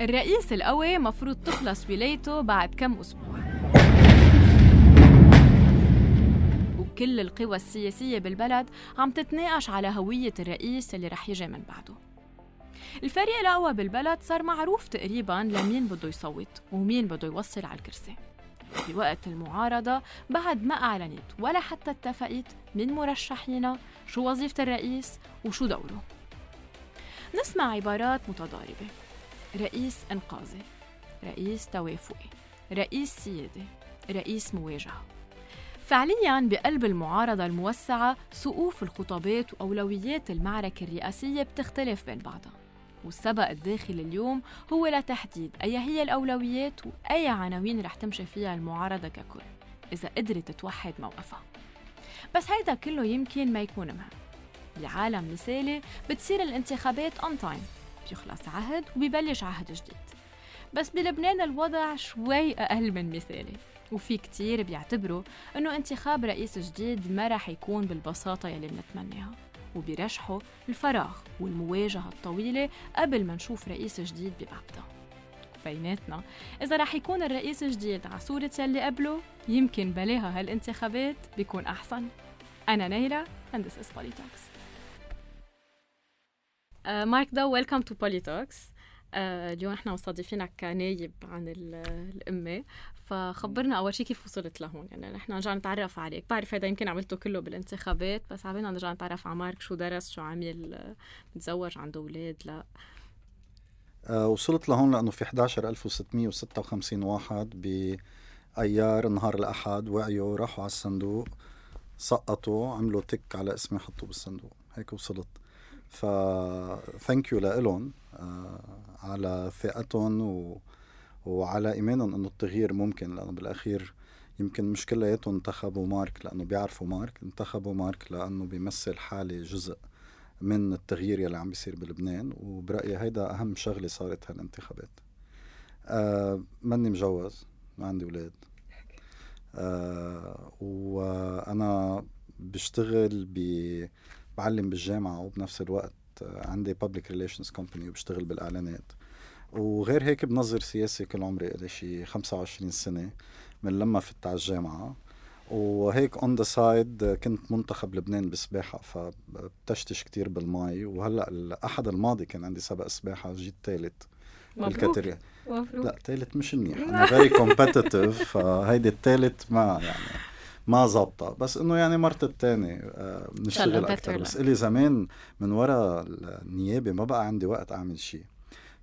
الرئيس القوي مفروض تخلص ولايته بعد كم أسبوع. وكل القوى السياسية بالبلد عم تتناقش على هوية الرئيس اللي رح يجي من بعده. الفريق الأقوى بالبلد صار معروف تقريبا لمين بده يصوت ومين بده يوصل على الكرسي. بوقت المعارضة بعد ما أعلنت ولا حتى اتفقت من مرشحينها شو وظيفة الرئيس وشو دوره. نسمع عبارات متضاربة. رئيس إنقاذي رئيس توافقي رئيس سيادة رئيس مواجهة. فعليا بقلب المعارضة الموسعة سقوف الخطابات وأولويات المعركة الرئاسية بتختلف بين بعضها. والسبق الداخلي اليوم هو لتحديد أي هي الأولويات وأي عناوين رح تمشي فيها المعارضة ككل إذا قدرت توحد موقفها. بس هيدا كله يمكن ما يكون مهم. بعالم مثالي بتصير الانتخابات on time بيخلص عهد وبيبلش عهد جديد. بس بلبنان الوضع شوي أقل من مثالي وفي كتير بيعتبروا إنه انتخاب رئيس جديد ما رح يكون بالبساطة يلي بنتمناها وبيرشحوا الفراغ والمواجهة الطويلة قبل ما نشوف رئيس جديد بمبدأ بيناتنا إذا رح يكون الرئيس الجديد على صورة يلي قبله يمكن بلاها هالانتخابات بيكون أحسن. أنا نيلة and this is Polytalks. مارك ضو welcome to Polytalks. اليوم إحنا مستضيفينك كنايب عن الأمة. فخبرنا أول شيء كيف وصلت لهون؟ يعني نحن نرجع نتعرف عليك. بعرف هذا يمكن عملته كله بالانتخابات بس عبينا نرجع نتعرف على مارك شو درس شو عمل متزوج عنده أولاد لا. أه وصلت لهون لأنه في 11656 واحد بأيار نهار الأحد وعيوا راحوا على الصندوق سقطوا عملوا تك على اسمي حطوا بالصندوق. هيك وصلت. ف يو لإلهم آه على ثقتهم و... وعلى إيمانهم إنه التغيير ممكن لأنه بالأخير يمكن مش كلياتهم انتخبوا مارك لأنه بيعرفوا مارك انتخبوا مارك لأنه بيمثل حاله جزء من التغيير يلي عم بيصير بلبنان وبرأيي هيدا أهم شغلة صارت هالانتخابات. آه ماني مجوز ما عندي أولاد. آه وأنا بشتغل ب بعلم بالجامعة وبنفس الوقت عندي public relations company وبشتغل بالإعلانات. وغير هيك بنظر سياسي كل عمري لي شي 25 سنة من لما فت على الجامعة. وهيك on the side كنت منتخب لبنان بسباحة فبتشتش كتير بالماي. وهلأ الاحد الماضي كان عندي سبق سباحة جيت ثالث بال category لا ثالث مش منيح. أنا very competitive فهيدي الثالث ما يعني. ما زبطة بس إنه يعني مرت الثاني آه بنشتغل أكثر بس إلي زمان من وراء النيابة ما بقى عندي وقت أعمل شيء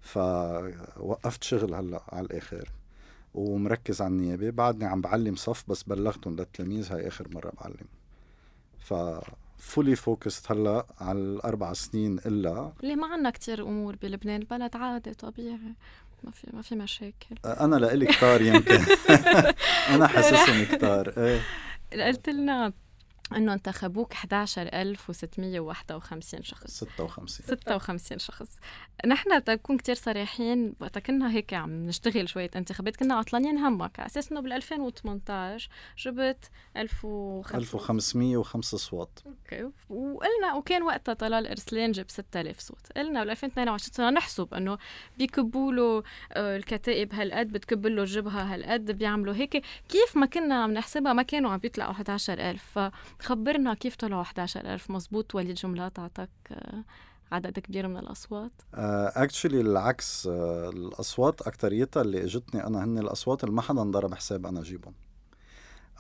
فوقفت شغل هلأ على الآخر ومركز على النيابة. بعدني عم بعلم صف بس بلغتهم للتلاميذ هاي آخر مرة بعلم. ف fully focused هلأ على الأربع سنين إلا. ليه ما عنا كتير أمور بلبنان؟ البلد عادي طبيعي. ما في ما في مشاكل. أنا لإلي كتار يمكن. أنا حاسسهم كتار إيه. قلت لنا إنه انتخبوك 11651 شخص. 56 56 شخص. نحن نكون كثير صريحين وقت كنا هيك عم نشتغل شوية انتخابات كنا عطلانين همك. على أساس إنه بال 2018 جبت 1500 1505 صوت. أوكي. وقلنا وكان وقتها طلال ارسلان جاب 6000 صوت. قلنا بال 2022 صرنا نحسب إنه بيكبوا له آه، الكتائب هالقد بتكب له الجبهه هالقد بيعملوا هيك. كيف ما كنا عم نحسبها ما كانوا عم بيطلعوا 11000 خبرنا كيف طلعوا 11000 مزبوط وليد جملات أعطاك آه، عدد كبير من الأصوات؟ اكشلي uh, العكس uh, الأصوات أكتريتها اللي إجتني أنا هن الأصوات اللي ما حدا انضرب حساب أنا أجيبهم.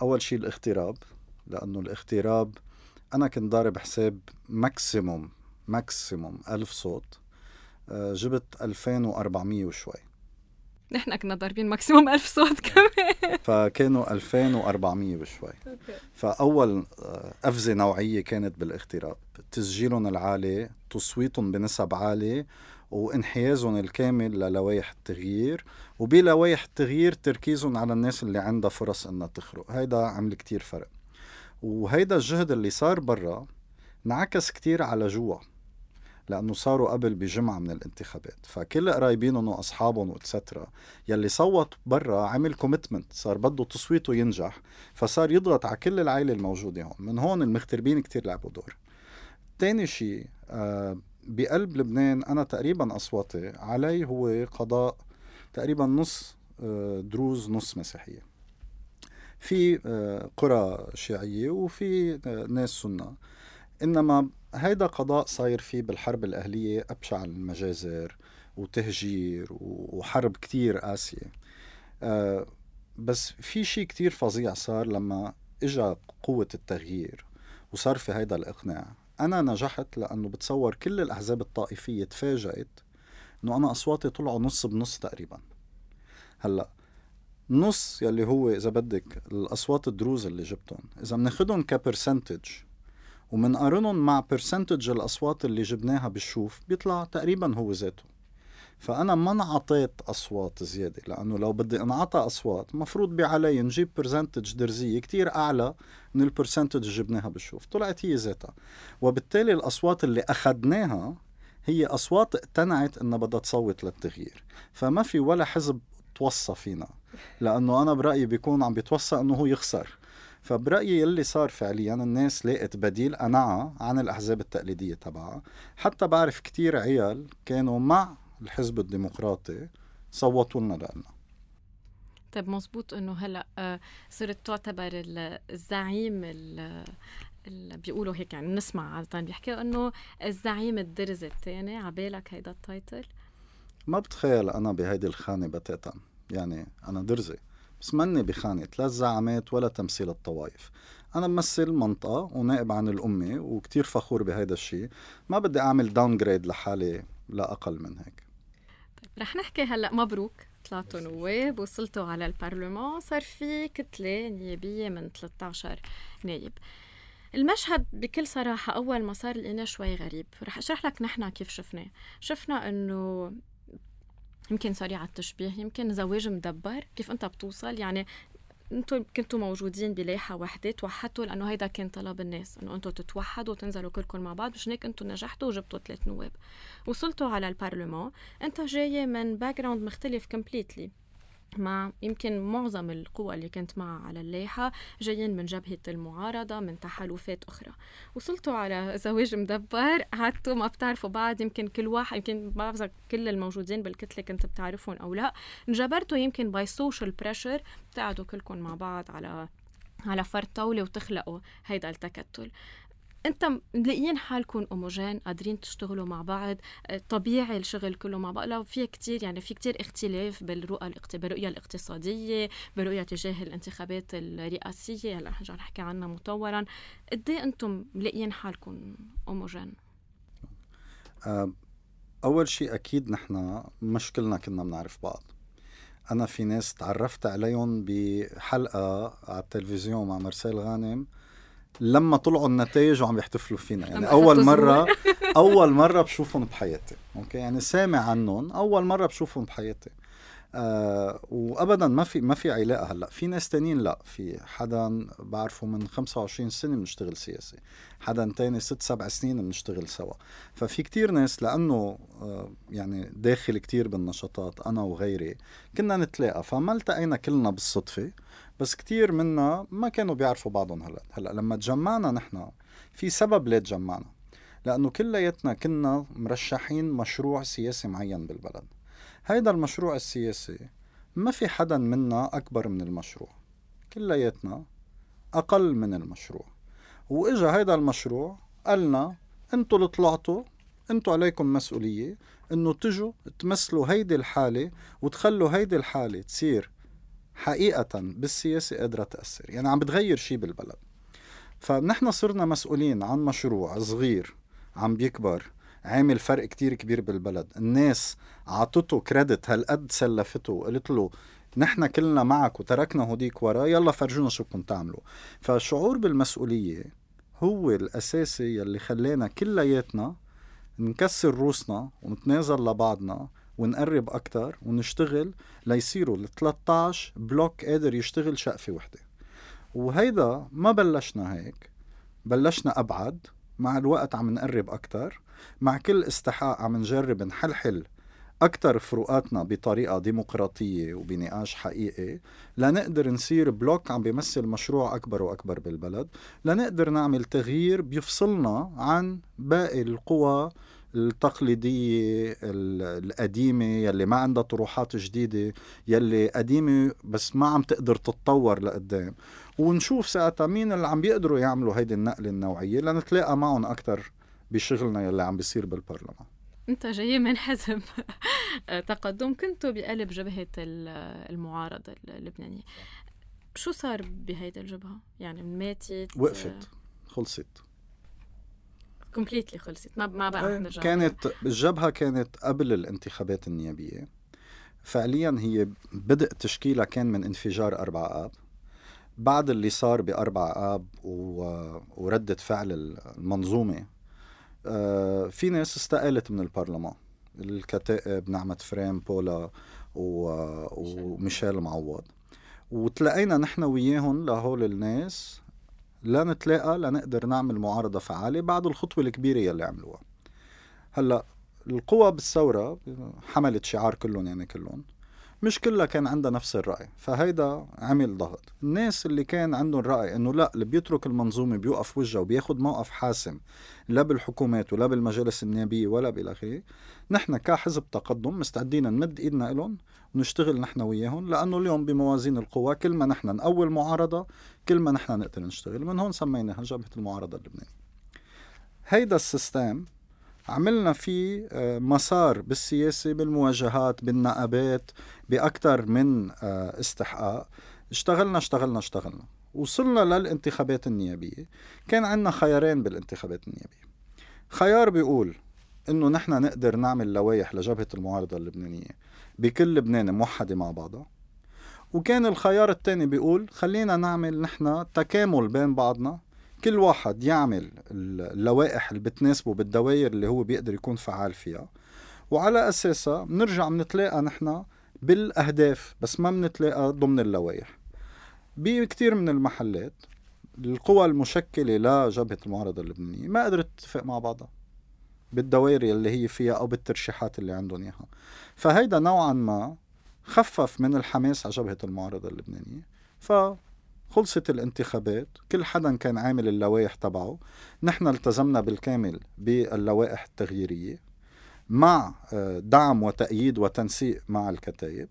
أول شيء الاغتراب لأنه الاغتراب أنا كنت ضارب حساب maximum maximum ألف صوت. uh, جبت 2400 وشوي. نحن كنا ضاربين maximum ألف صوت كمان. فكانوا 2400 وشوي فأول آه، قفزة نوعية كانت بالاغتراب تسجيلهم العالي تصويتهم بنسب عالية وانحيازهم الكامل للوائح التغيير. وبلوائح التغيير تركيزهم على الناس اللي عندها فرص إنها تخرق. هيدا عمل كتير فرق. وهيدا الجهد اللي صار برا انعكس كتير على جوا لأنه صاروا قبل بجمعة من الانتخابات. فكل قرايبينهم وأصحابهم واتسترا يلي صوت برا عمل كوميتمنت صار بده تصويته ينجح فصار يضغط على كل العائلة الموجودة هون. من هون المغتربين كتير لعبوا دور. تاني شيء آه بقلب لبنان أنا تقريبا أصواتي علي هو قضاء تقريبا نص آه، دروز نص مسيحية. في آه، قرى شيعية وفي ناس سنة. إنما هيدا قضاء صاير فيه بالحرب الأهلية أبشع المجازر وتهجير وحرب كتير قاسية. بس في شيء كتير فظيع صار لما اجى قوة التغيير وصار في هيدا الإقناع. أنا نجحت لأنه بتصور كل الأحزاب الطائفية تفاجأت إنه أنا أصواتي طلعوا نص بنص تقريبا. هلأ نص يلي هو إذا بدك الأصوات الدروز اللي جبتهم إذا بناخدهم ك percentage ومنقارنهم مع percentage الأصوات اللي جبناها بالشوف بيطلع تقريبا هو ذاته. فأنا ما انعطيت أصوات زيادة لأنه لو بدي انعطى أصوات مفروض بعلي نجيب percentage درزية كتير أعلى من ال percentage اللي جبناها بالشوف. طلعت هي ذاتها. وبالتالي الأصوات اللي أخذناها هي أصوات اقتنعت إنها بدها تصوت للتغيير. فما في ولا حزب توصى فينا لأنه أنا برأيي بيكون عم بيتوصى إنه هو يخسر. فبرأيي اللي صار فعليا الناس لقت بديل أنعى عن الأحزاب التقليدية تبعها. حتى بعرف كتير عيال كانوا مع الحزب الديمقراطي صوتوا لنا لنا طيب مزبوط إنه هلأ آه، صرت تعتبر الزعيم اللي بيقولوا هيك يعني بنسمع عادة بيحكوا إنه الزعيم الدرزي الثاني عبالك هيدا ال title؟ ما بتخيل أنا بهيدي الخانة بتاتا. يعني أنا درزي. بس مني بخانة لا الزعامات ولا تمثيل الطوائف. أنا بمثل منطقة ونائب عن الأمة وكتير فخور بهيدا الشيء ما بدي أعمل downgrade لحالي لا أقل من هيك. رح نحكي هلأ مبروك. طلعتوا نواب وصلتوا على البرلمان. صار في كتلة نيابية من 13 نايب. المشهد بكل صراحة أول ما صار لقيناه شوي غريب. رح أشرح لك نحن كيف شفناه شفنا أنه يمكن سريع التشبيه يمكن زواج مدبر. كيف أنت بتوصل؟ يعني أنتم كنتوا موجودين بلايحه وحده توحدتوا لأنه هيدا كان طلب الناس إنه أنتم تتوحدوا وتنزلوا كلكم مع بعض مشان هيك أنتم نجحتوا وجبتوا ثلاث نواب. وصلتوا على البرلمان أنت جاي من background مختلف completely مع يمكن معظم القوى اللي كنت معها على اللائحة جايين من جبهة المعارضة من تحالفات أخرى. وصلتوا على زواج مدبر قعدتوا ما بتعرفوا بعض يمكن كل واحد يمكن ما بعرف كل الموجودين بالكتلة كنت بتعرفهم أو لا. انجبرتوا يمكن by social pressure بتقعدوا كلكم مع بعض على على فرد طاولة وتخلقوا هيدا التكتل. أنت ملاقيين حالكم اوموجين قادرين تشتغلوا مع بعض آه، طبيعي الشغل كله مع بعض. لا في كتير يعني في كتير اختلاف بالرؤى بالرؤية الاقتصادية برؤيه تجاه الانتخابات الرئاسية. هلأ رح نحكي عنها مطولا. قد إيه أنتم ملاقيين حالكم اوموجين آه، أول شيء أكيد نحن مش كلنا كنا بنعرف بعض. أنا في ناس تعرفت عليهم بحلقة على التلفزيون مع مرسال غانم. لما طلعوا النتائج وعم يحتفلوا فينا. يعني أول مرة أول مرة بشوفهم بحياتي. أوكي؟ يعني سامع عنهم. أول مرة بشوفهم بحياتي. آه وابدا ما في ما في علاقة هلأ. في ناس تانيين لأ. في حدا بعرفه من 25 سنة بنشتغل سياسي. حدا تاني ست سبع سنين بنشتغل سوا. ففي كتير ناس لأنه آه يعني داخل كتير بالنشاطات أنا وغيري كنا نتلاقى. فما التقينا كلنا بالصدفة. بس كتير منا ما كانوا بيعرفوا بعضهم هلا. هلا لما تجمعنا نحن في سبب ليه تجمعنا؟ لأنه كلياتنا كنا مرشحين مشروع سياسي معين بالبلد. هيدا المشروع السياسي ما في حدا منا أكبر من المشروع. كلياتنا أقل من المشروع. وإجا هيدا المشروع قالنا أنتوا اللي طلعتوا أنتوا عليكم مسؤولية إنه تجوا تمثلوا هيدي الحالة وتخلوا هيدي الحالة تصير حقيقة بالسياسة قادرة تأثر. يعني عم بتغير شيء بالبلد. فنحن صرنا مسؤولين عن مشروع صغير عم بيكبر عامل فرق كتير كبير بالبلد. الناس عطته كريدت هالقد سلفته وقالت له نحن كلنا معك وتركنا هوديك ورا يلا فرجونا شو بدكم تعملوا. فالشعور بالمسؤولية هو الأساسي يلي خلانا كلياتنا نكسر روسنا ونتنازل لبعضنا ونقرب أكتر ونشتغل ليصيروا ال 13 bloc قادر يشتغل شقفة وحدة. وهيدا ما بلشنا هيك بلشنا أبعد مع الوقت عم نقرب أكتر مع كل استحقاق عم نجرب نحلحل أكثر فروقاتنا بطريقة ديمقراطية وبنقاش حقيقي لنقدر نصير bloc عم بيمثل مشروع أكبر وأكبر بالبلد لنقدر نعمل تغيير بيفصلنا عن باقي القوى التقليدية القديمة يلي ما عندها طروحات جديدة يلي قديمة بس ما عم تقدر تتطور لقدام. ونشوف ساعتها مين اللي عم بيقدروا يعملوا هيدي النقلة النوعية لنتلاقى معهم أكثر بشغلنا يلي عم بيصير بالبرلمان. أنت جاي من حزب تقدم. كنتوا بقلب جبهة المعارضة اللبنانية. شو صار بهيدي الجبهة؟ يعني ماتت؟ وقفت. خلصت. completely خلصت. ما ما بقى نرجع كانت الجبهة كانت قبل الانتخابات النيابية. فعليا هي بدء تشكيلها كان من انفجار أربعة آب. بعد اللي صار بأربعة آب. وردة فعل المنظومة آه، في ناس استقالت من البرلمان. الكتائب نعمة فريم بولا و... وميشيل معوض. وتلاقينا نحن وياهم لهول الناس لا نتلاقى لنقدر نعمل معارضة فعالة بعد الخطوة الكبيرة يلي عملوها. هلأ القوى بالثورة حملت شعار كلهم يعني كلهم. مش كلها كان عندها نفس الرأي فهيدا عمل ضغط. الناس اللي كان عندهم رأي إنه لا اللي بيترك المنظومة بيوقف وجهه وبياخد موقف حاسم لا بالحكومات ولا بالمجالس النيابية ولا بالآخره نحن كحزب تقدم مستعدين نمد إيدنا لهم ونشتغل نحن وياهم لأنه اليوم بموازين القوى كل ما نحن نقوي المعارضة كل ما نحن نقدر نشتغل. من هون سميناها جبهة المعارضة اللبنانية. هيدا السيستم عملنا فيه آه، مسار بالسياسة بالمواجهات بالنقابات بأكثر من آه، استحقاق. اشتغلنا اشتغلنا اشتغلنا. وصلنا للانتخابات النيابية. كان عندنا خيارين بالانتخابات النيابية. خيار بيقول إنه نحن نقدر نعمل لوائح لجبهة المعارضة اللبنانية بكل لبنان موحدة مع بعضها. وكان الخيار الثاني بيقول خلينا نعمل نحن تكامل بين بعضنا كل واحد يعمل اللوائح اللي بتناسبه بالدوائر اللي هو بيقدر يكون فعال فيها. وعلى أساسها بنرجع بنتلاقى نحن بالأهداف بس ما بنتلاقى ضمن اللوائح. بكثير من المحلات القوى المشكلة لجبهة المعارضة اللبنانية ما قدرت تتفق مع بعضها بالدوائر اللي هي فيها أو بالترشيحات اللي عندهم إياها. فهيدا نوعا ما خفف من الحماس على جبهة المعارضة اللبنانية. فخلصت الانتخابات كل حدا كان عامل اللوائح تبعه. نحن التزمنا بالكامل باللوائح التغييرية مع آه، دعم وتأييد وتنسيق مع الكتائب.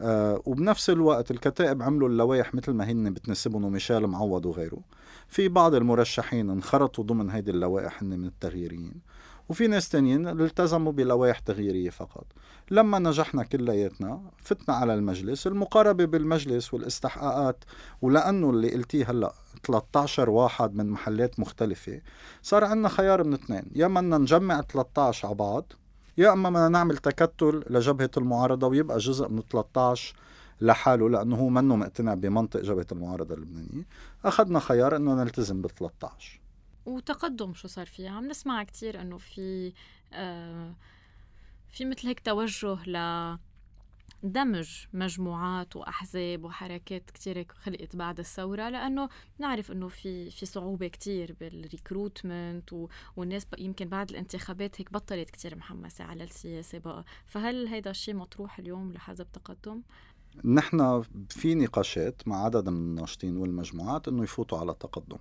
آه وبنفس الوقت الكتائب عملوا اللوائح مثل ما هن بتناسبهم وميشيل معوض وغيره. في بعض المرشحين انخرطوا ضمن هيدي اللوائح هن من التغييريين. وفي ناس تانيين التزموا بلوائح تغييرية فقط. لما نجحنا كلياتنا فتنا على المجلس المقاربة بالمجلس والاستحقاقات ولأنه اللي قلتيه هلأ 13 واحد من محلات مختلفة صار عندنا خيار من اثنين. يا بدنا نجمع 13 على بعض يا إما بدنا نعمل تكتل لجبهة المعارضة ويبقى جزء من 13 لحاله لأنه هو منه مقتنع بمنطق جبهة المعارضة اللبنانية. أخذنا خيار إنه نلتزم بال 13 وتقدم شو صار فيها. عم نسمع كتير إنه في آه في مثل هيك توجه ل دمج مجموعات وأحزاب وحركات كثير خلقت بعد الثورة لأنه نعرف إنه في في صعوبة كثير بالريكروتمنت والناس يمكن بعد الانتخابات هيك بطلت كثير محمسة على السياسة بقى. فهل هيدا الشيء مطروح اليوم لحزب تقدم؟ نحن في نقاشات مع عدد من الناشطين والمجموعات إنه يفوتوا على تقدم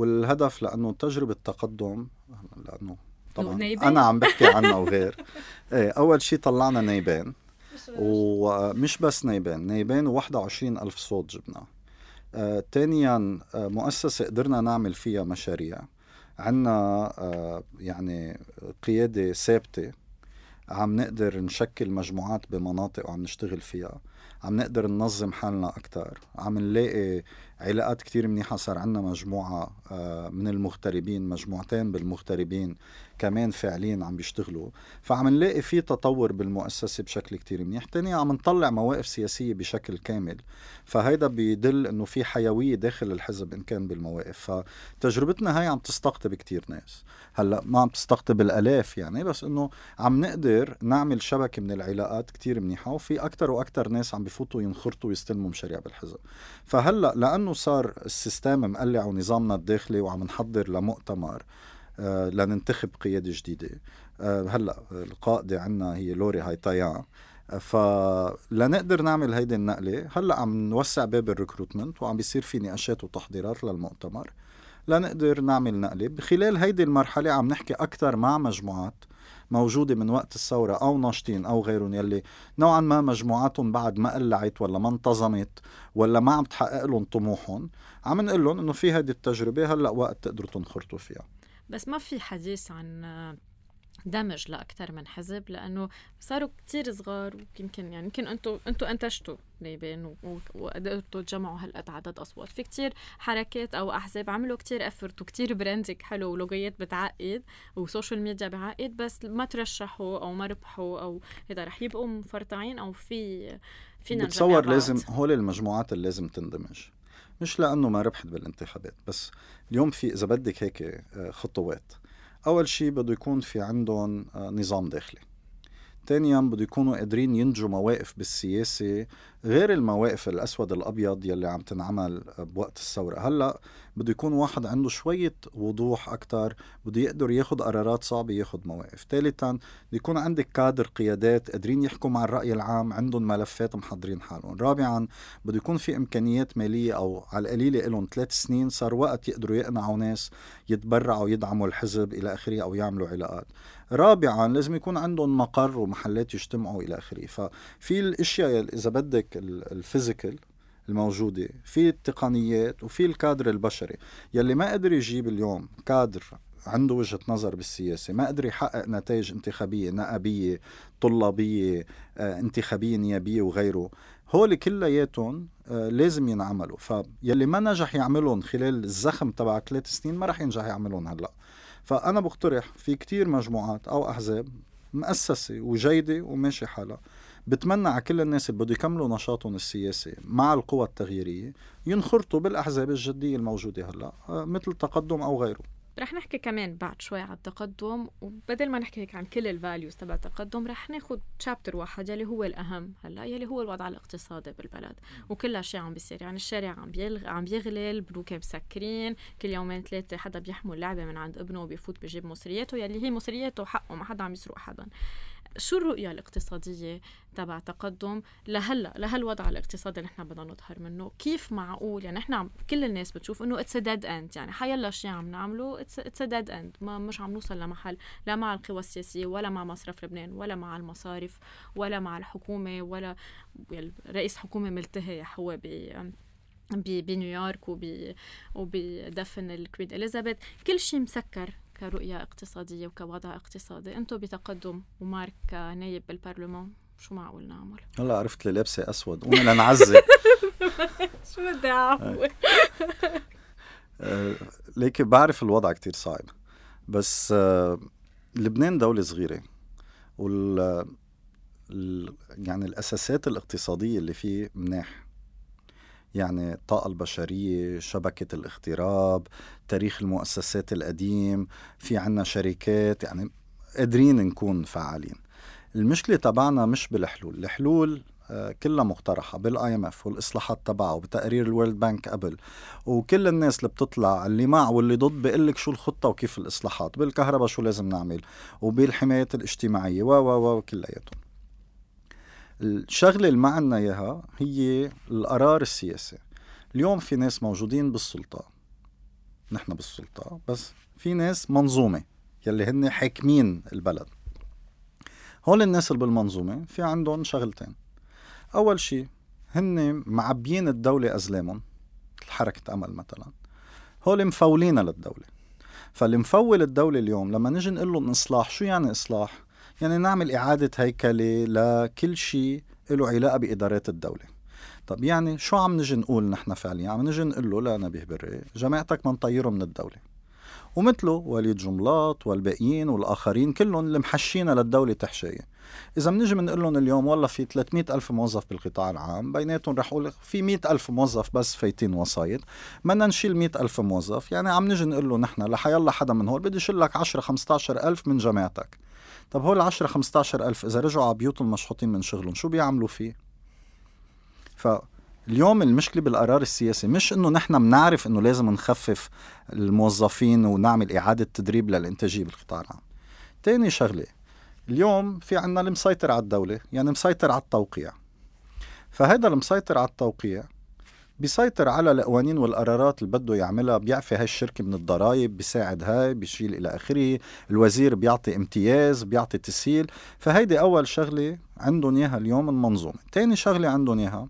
والهدف لأنه تجربة تقدم لأنه طبعا أنا عم بحكي عنها وغير إيه أول شيء طلعنا نيبان ومش بس نيبان نيبان و21 ألف صوت جبنا آه، تانيا آه، مؤسسة قدرنا نعمل فيها مشاريع. عنا آه، يعني قيادة ثابتة. عم نقدر نشكل مجموعات بمناطق وعم نشتغل فيها. عم نقدر ننظم حالنا أكتر. عم نلاقي علاقات كتير منيحة صار عنا مجموعة آه، من المغتربين مجموعتين بالمغتربين كمان فعليا عم بيشتغلوا. فعم نلاقي في تطور بالمؤسسة بشكل كتير منيح. تاني عم نطلع مواقف سياسية بشكل كامل. فهيدا بيدل إنه في حيوية داخل الحزب إن كان بالمواقف. فتجربتنا هاي عم تستقطب كتير ناس. هلأ ما عم تستقطب الآلاف يعني بس إنه عم نقدر نعمل شبكة من العلاقات كتير منيحة وفي أكتر وأكتر ناس عم بفوتوا ينخرطوا ويستلموا مشاريع بالحزب. فهلأ لأنه صار ال system مقلع ونظامنا الداخلي وعم نحضر لمؤتمر آه، لننتخب قيادة جديدة. آه، هلأ القائدة عنا هي لوري هايتايان. فلنقدر نعمل هيدي النقلة هلأ عم نوسع باب الريكروتمنت وعم بيصير في نقاشات وتحضيرات للمؤتمر. لنقدر نعمل نقلة خلال هيدي المرحلة عم نحكي أكثر مع مجموعات موجودة من وقت الثورة أو ناشطين أو غيرهم يلي نوعا ما مجموعاتهم بعد ما قلعت ولا ما انتظمت ولا ما عم تحقق لهم طموحهم عم نقول لهم إنه في هذه التجربة هلأ وقت تقدروا تنخرطوا فيها. بس ما في حديث عن دمج لاكثر من حزب لأنه صاروا كتير صغار ويمكن يعني يمكن أنتم أنتم أنتجتوا نايبين وقدرتوا تجمعوا هالقد عدد أصوات. في كتير حركات أو أحزاب عملوا كتير effort وكتير branding حلو و logoيات بتعقد و social media بعقد بس ما ترشحوا أو ما ربحوا أو هذا رح يبقوا مفرطعين أو في فينا بتصور لازم هول المجموعات اللي لازم تندمج. مش لأنه ما ربحت بالانتخابات بس اليوم في إذا بدك هيك آه، خطوات. أول شيء بده يكون في عندهم آه، نظام داخلي. ثانيا بده يكونوا قادرين ينتجوا مواقف بالسياسة غير المواقف الأسود الأبيض يلي عم تنعمل بوقت الثورة. هلأ بده يكون واحد عنده شوية وضوح أكتر بده يقدر ياخد قرارات صعبة ياخد مواقف. ثالثا بده يكون عندك كادر قيادات قادرين يحكوا مع الرأي العام عندهم ملفات محضرين حالهم. رابعا بده يكون في إمكانيات مالية أو على القليلة لهم ثلاث سنين صار وقت يقدروا يقنعوا ناس يتبرعوا يدعموا الحزب إلى آخره أو يعملوا علاقات. رابعا لازم يكون عندهم مقر ومحلات يجتمعوا إلى آخره. ففي الأشياء إذا بدك الفيزيكال الموجودة في التقنيات وفي الكادر البشري. يلي ما قدر يجيب اليوم كادر عنده وجهة نظر بالسياسة ما قدر يحقق نتائج انتخابية نقابية طلابية آه، انتخابية نيابية وغيره هول كلياتهم آه، لازم ينعملوا. فيلي ما نجح يعملهم خلال الزخم تبع ثلاث سنين ما رح ينجح يعملهم هلا. فأنا بقترح في كتير مجموعات أو أحزاب مؤسسة وجيدة وماشي حالها. بتمنى على كل الناس اللي بده يكملوا نشاطهم السياسي مع القوى التغييرية ينخرطوا بالأحزاب الجدية الموجودة هلا آه، مثل تقدم أو غيره. رح نحكي كمان بعد شوي عن التقدم وبدل ما نحكي هيك عن كل ال values تبع التقدم رح ناخذ chapter واحد يلي هو الأهم هلا يلي هو الوضع الاقتصادي بالبلد. وكل شيء عم بيصير يعني الشارع عم بيلغ... عم بيغلي البنوك مسكرين كل يومين ثلاثة حدا بيحمل لعبة من عند ابنه وبيفوت بجيب مصرياته يلي هي مصرياته وحقه ما حدا عم يسرق حدا. شو الرؤية الاقتصادية تبع تقدم؟ لهلا لهالوضع الاقتصادي اللي نحن بدنا نظهر منه؟ كيف معقول؟ يعني نحن كل الناس بتشوف إنه it's dead end يعني حيلا شيء عم نعمله؟ it's dead end ما مش عم نوصل لمحل. لا مع القوى السياسية ولا مع مصرف لبنان ولا مع المصارف ولا مع الحكومة ولا رئيس حكومة ملتهي هو بنيويورك وبدفن الكوين إليزابيث. كل شيء مسكر. كرؤية اقتصادية وكوضع اقتصادي. أنتم بتقدم ومارك نايب بالبرلمان شو معقول نعمل؟ هلا عرفت اللي لابسة أسود. قومي لنعزي. شو بدي أعمل؟ آه، ليك بعرف الوضع كتير صعب. بس آه، لبنان دولة صغيرة. وال يعني الأساسات الاقتصادية اللي فيه مناح. يعني الطاقة البشرية شبكة الاغتراب تاريخ المؤسسات القديم في عنا شركات يعني قادرين نكون فعالين. المشكلة تبعنا مش بالحلول الحلول آه، كلها مقترحة بال IMF والإصلاحات تبعه وبتقارير ال World Bank قبل. وكل الناس اللي بتطلع اللي مع واللي ضد بيقول لك شو الخطة وكيف الإصلاحات بالكهرباء شو لازم نعمل وبالحمايات الاجتماعية و و و كلياتهم. الشغلة اللي ما عنا إياها هي القرار السياسي. اليوم في ناس موجودين بالسلطة. نحن بالسلطة بس في ناس منظومة يلي هن حاكمين البلد. هول الناس اللي بالمنظومة في عندهم شغلتين. أول شيء هن معبيين الدولة أزلامهم حركة أمل مثلا. هول مفولين للدولة. فاللي مفول الدولة اليوم لما نجي نقول لهم إصلاح شو يعني إصلاح؟ يعني نعمل إعادة هيكلة لكل شيء له علاقة بإدارات الدولة. طب يعني شو عم نجي نقول نحن فعليا؟ عم نجي نقول له لنبيه بري جماعتك منطيره من الدولة. ومثله وليد جملاط والباقيين والآخرين كلهم اللي محشينا للدولة تحشية. إذا بنجي بنقول لهم اليوم والله في 300 ألف موظف بالقطاع العام بيناتهم رح أقول في 100 ألف موظف بس فايتين وسايط. بدنا نشيل 100 ألف موظف. يعني عم نجي نقول له نحن لحيالله حدا من هول بدي يشيل لك 10 15 ألف من جماعتك. طب هول 10 15 ألف إذا رجعوا على بيوتهم مشحوطين من شغلهم شو بيعملوا فيه؟ فاليوم المشكلة بالقرار السياسي مش إنه نحن بنعرف إنه لازم نخفف الموظفين ونعمل إعادة تدريب للإنتاجية بالقطاع العام. تاني شغلة اليوم في عنا المسيطر على الدولة يعني مسيطر على التوقيع فهذا المسيطر على التوقيع بيسيطر على القوانين والقرارات اللي بده يعملها بيعفي هاي الشركة من الضرائب بيساعد هاي بيشيل إلى آخره. الوزير بيعطي امتياز بيعطي تسهيل. فهيدي أول شغلة عندهم إياها اليوم المنظومة. تاني شغلة عندهم إياها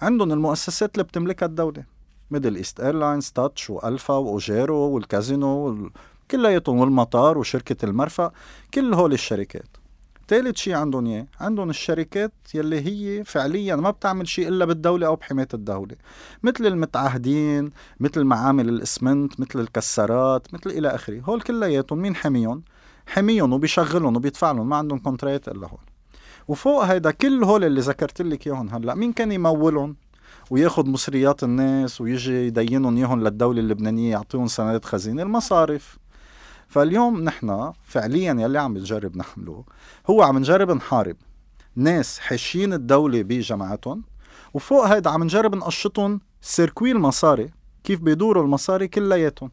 عندهم المؤسسات اللي بتملكها الدولة. Middle East Airlines touch و Alfa و Ogero والكازينو كلياتهم والمطار وشركة المرفأ. كل هول الشركات. ثالث شيء عندهم إياه. عندهم الشركات يلي هي فعليا ما بتعمل شيء إلا بالدولة أو بحماية الدولة. مثل المتعهدين مثل معامل الإسمنت مثل الكسارات مثل إلى آخره. هول كلياتهم مين؟ حميهم حميهم وبيشغلهم وبيدفع لهم ما عندهم كونترات إلا هول. وفوق هيدا كل هول اللي ذكرت لك إياهم هلأ مين كان يمولهم؟ ويأخذ مصريات الناس ويجي يدينهم إياهم للدولة اللبنانية يعطيهم سندات خزينة المصارف. فاليوم نحن فعليا يلي عم نجرب نعمله هو عم نجرب نحارب. ناس حاشين الدولة بجماعتهم وفوق هيدا عم نجرب نقشطهم سيركوي المصاري كيف بيدوروا المصاري كلياتهم.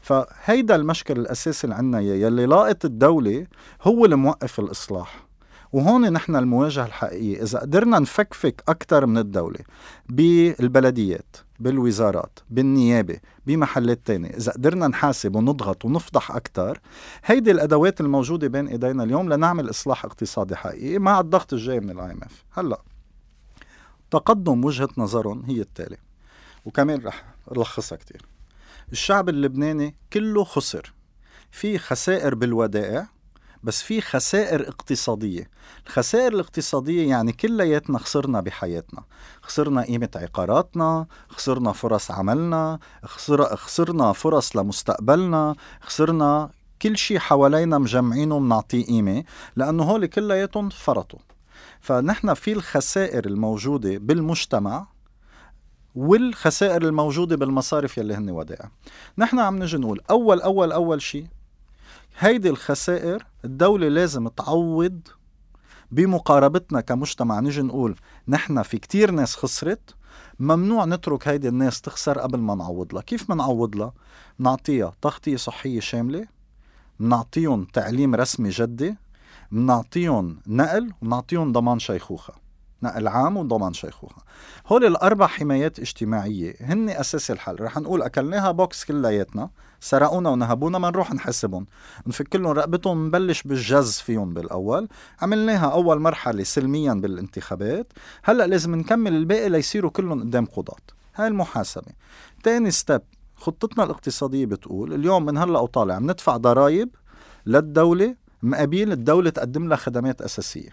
فهيدا المشكل الأساسي اللي عنا يلي لاقت الدولة هو اللي موقف الإصلاح. وهون نحن المواجهة الحقيقية. إذا قدرنا نفكفك أكثر من الدولة بالبلديات بالوزارات بالنيابة بمحلات تانية إذا قدرنا نحاسب ونضغط ونفضح أكثر هيدي الأدوات الموجودة بين إيدينا اليوم لنعمل إصلاح اقتصادي حقيقي مع الضغط الجاي من ال IMF هلأ تقدم وجهة نظرهم هي التالي وكمان رح ألخصها كتير. الشعب اللبناني كله خسر. في خسائر بالودائع بس في خسائر اقتصادية. الخسائر الاقتصادية يعني كلياتنا خسرنا بحياتنا. خسرنا قيمة عقاراتنا خسرنا فرص عملنا خسر... خسرنا فرص لمستقبلنا خسرنا كل شيء حوالينا مجمعينه بنعطيه قيمة لأنه هول كلياتهم فرطوا. فنحن في الخسائر الموجودة بالمجتمع والخسائر الموجودة بالمصارف يلي هن ودائع. نحن عم نجي نقول أول أول أول شيء هيدي الخسائر الدولة لازم تعوض بمقاربتنا كمجتمع. نجي نقول نحن في كتير ناس خسرت ممنوع نترك هيدي الناس تخسر قبل ما نعوض لها. كيف منعوض لها؟ نعطيها تغطية صحية شاملة منعطيهم تعليم رسمي جدي منعطيهم نقل ونعطيهم ضمان شيخوخة. نقل عام وضمان شيخوخة. هول الأربع حمايات اجتماعية هن أساس الحل. رح نقول أكلناها بوكس كلياتنا. سرقونا ونهبونا ما نروح نحاسبهم نفك لهم رقبتهم نبلش بالجز فيهم بالأول. عملناها أول مرحلة سلميا بالانتخابات. هلأ لازم نكمل الباقي ليصيروا كلهم قدام قضاة. هاي المحاسبة. تاني ستيب خطتنا الاقتصادية بتقول اليوم من هلأ وطالع بندفع ضرائب للدولة مقابل الدولة تقدم لها خدمات أساسية.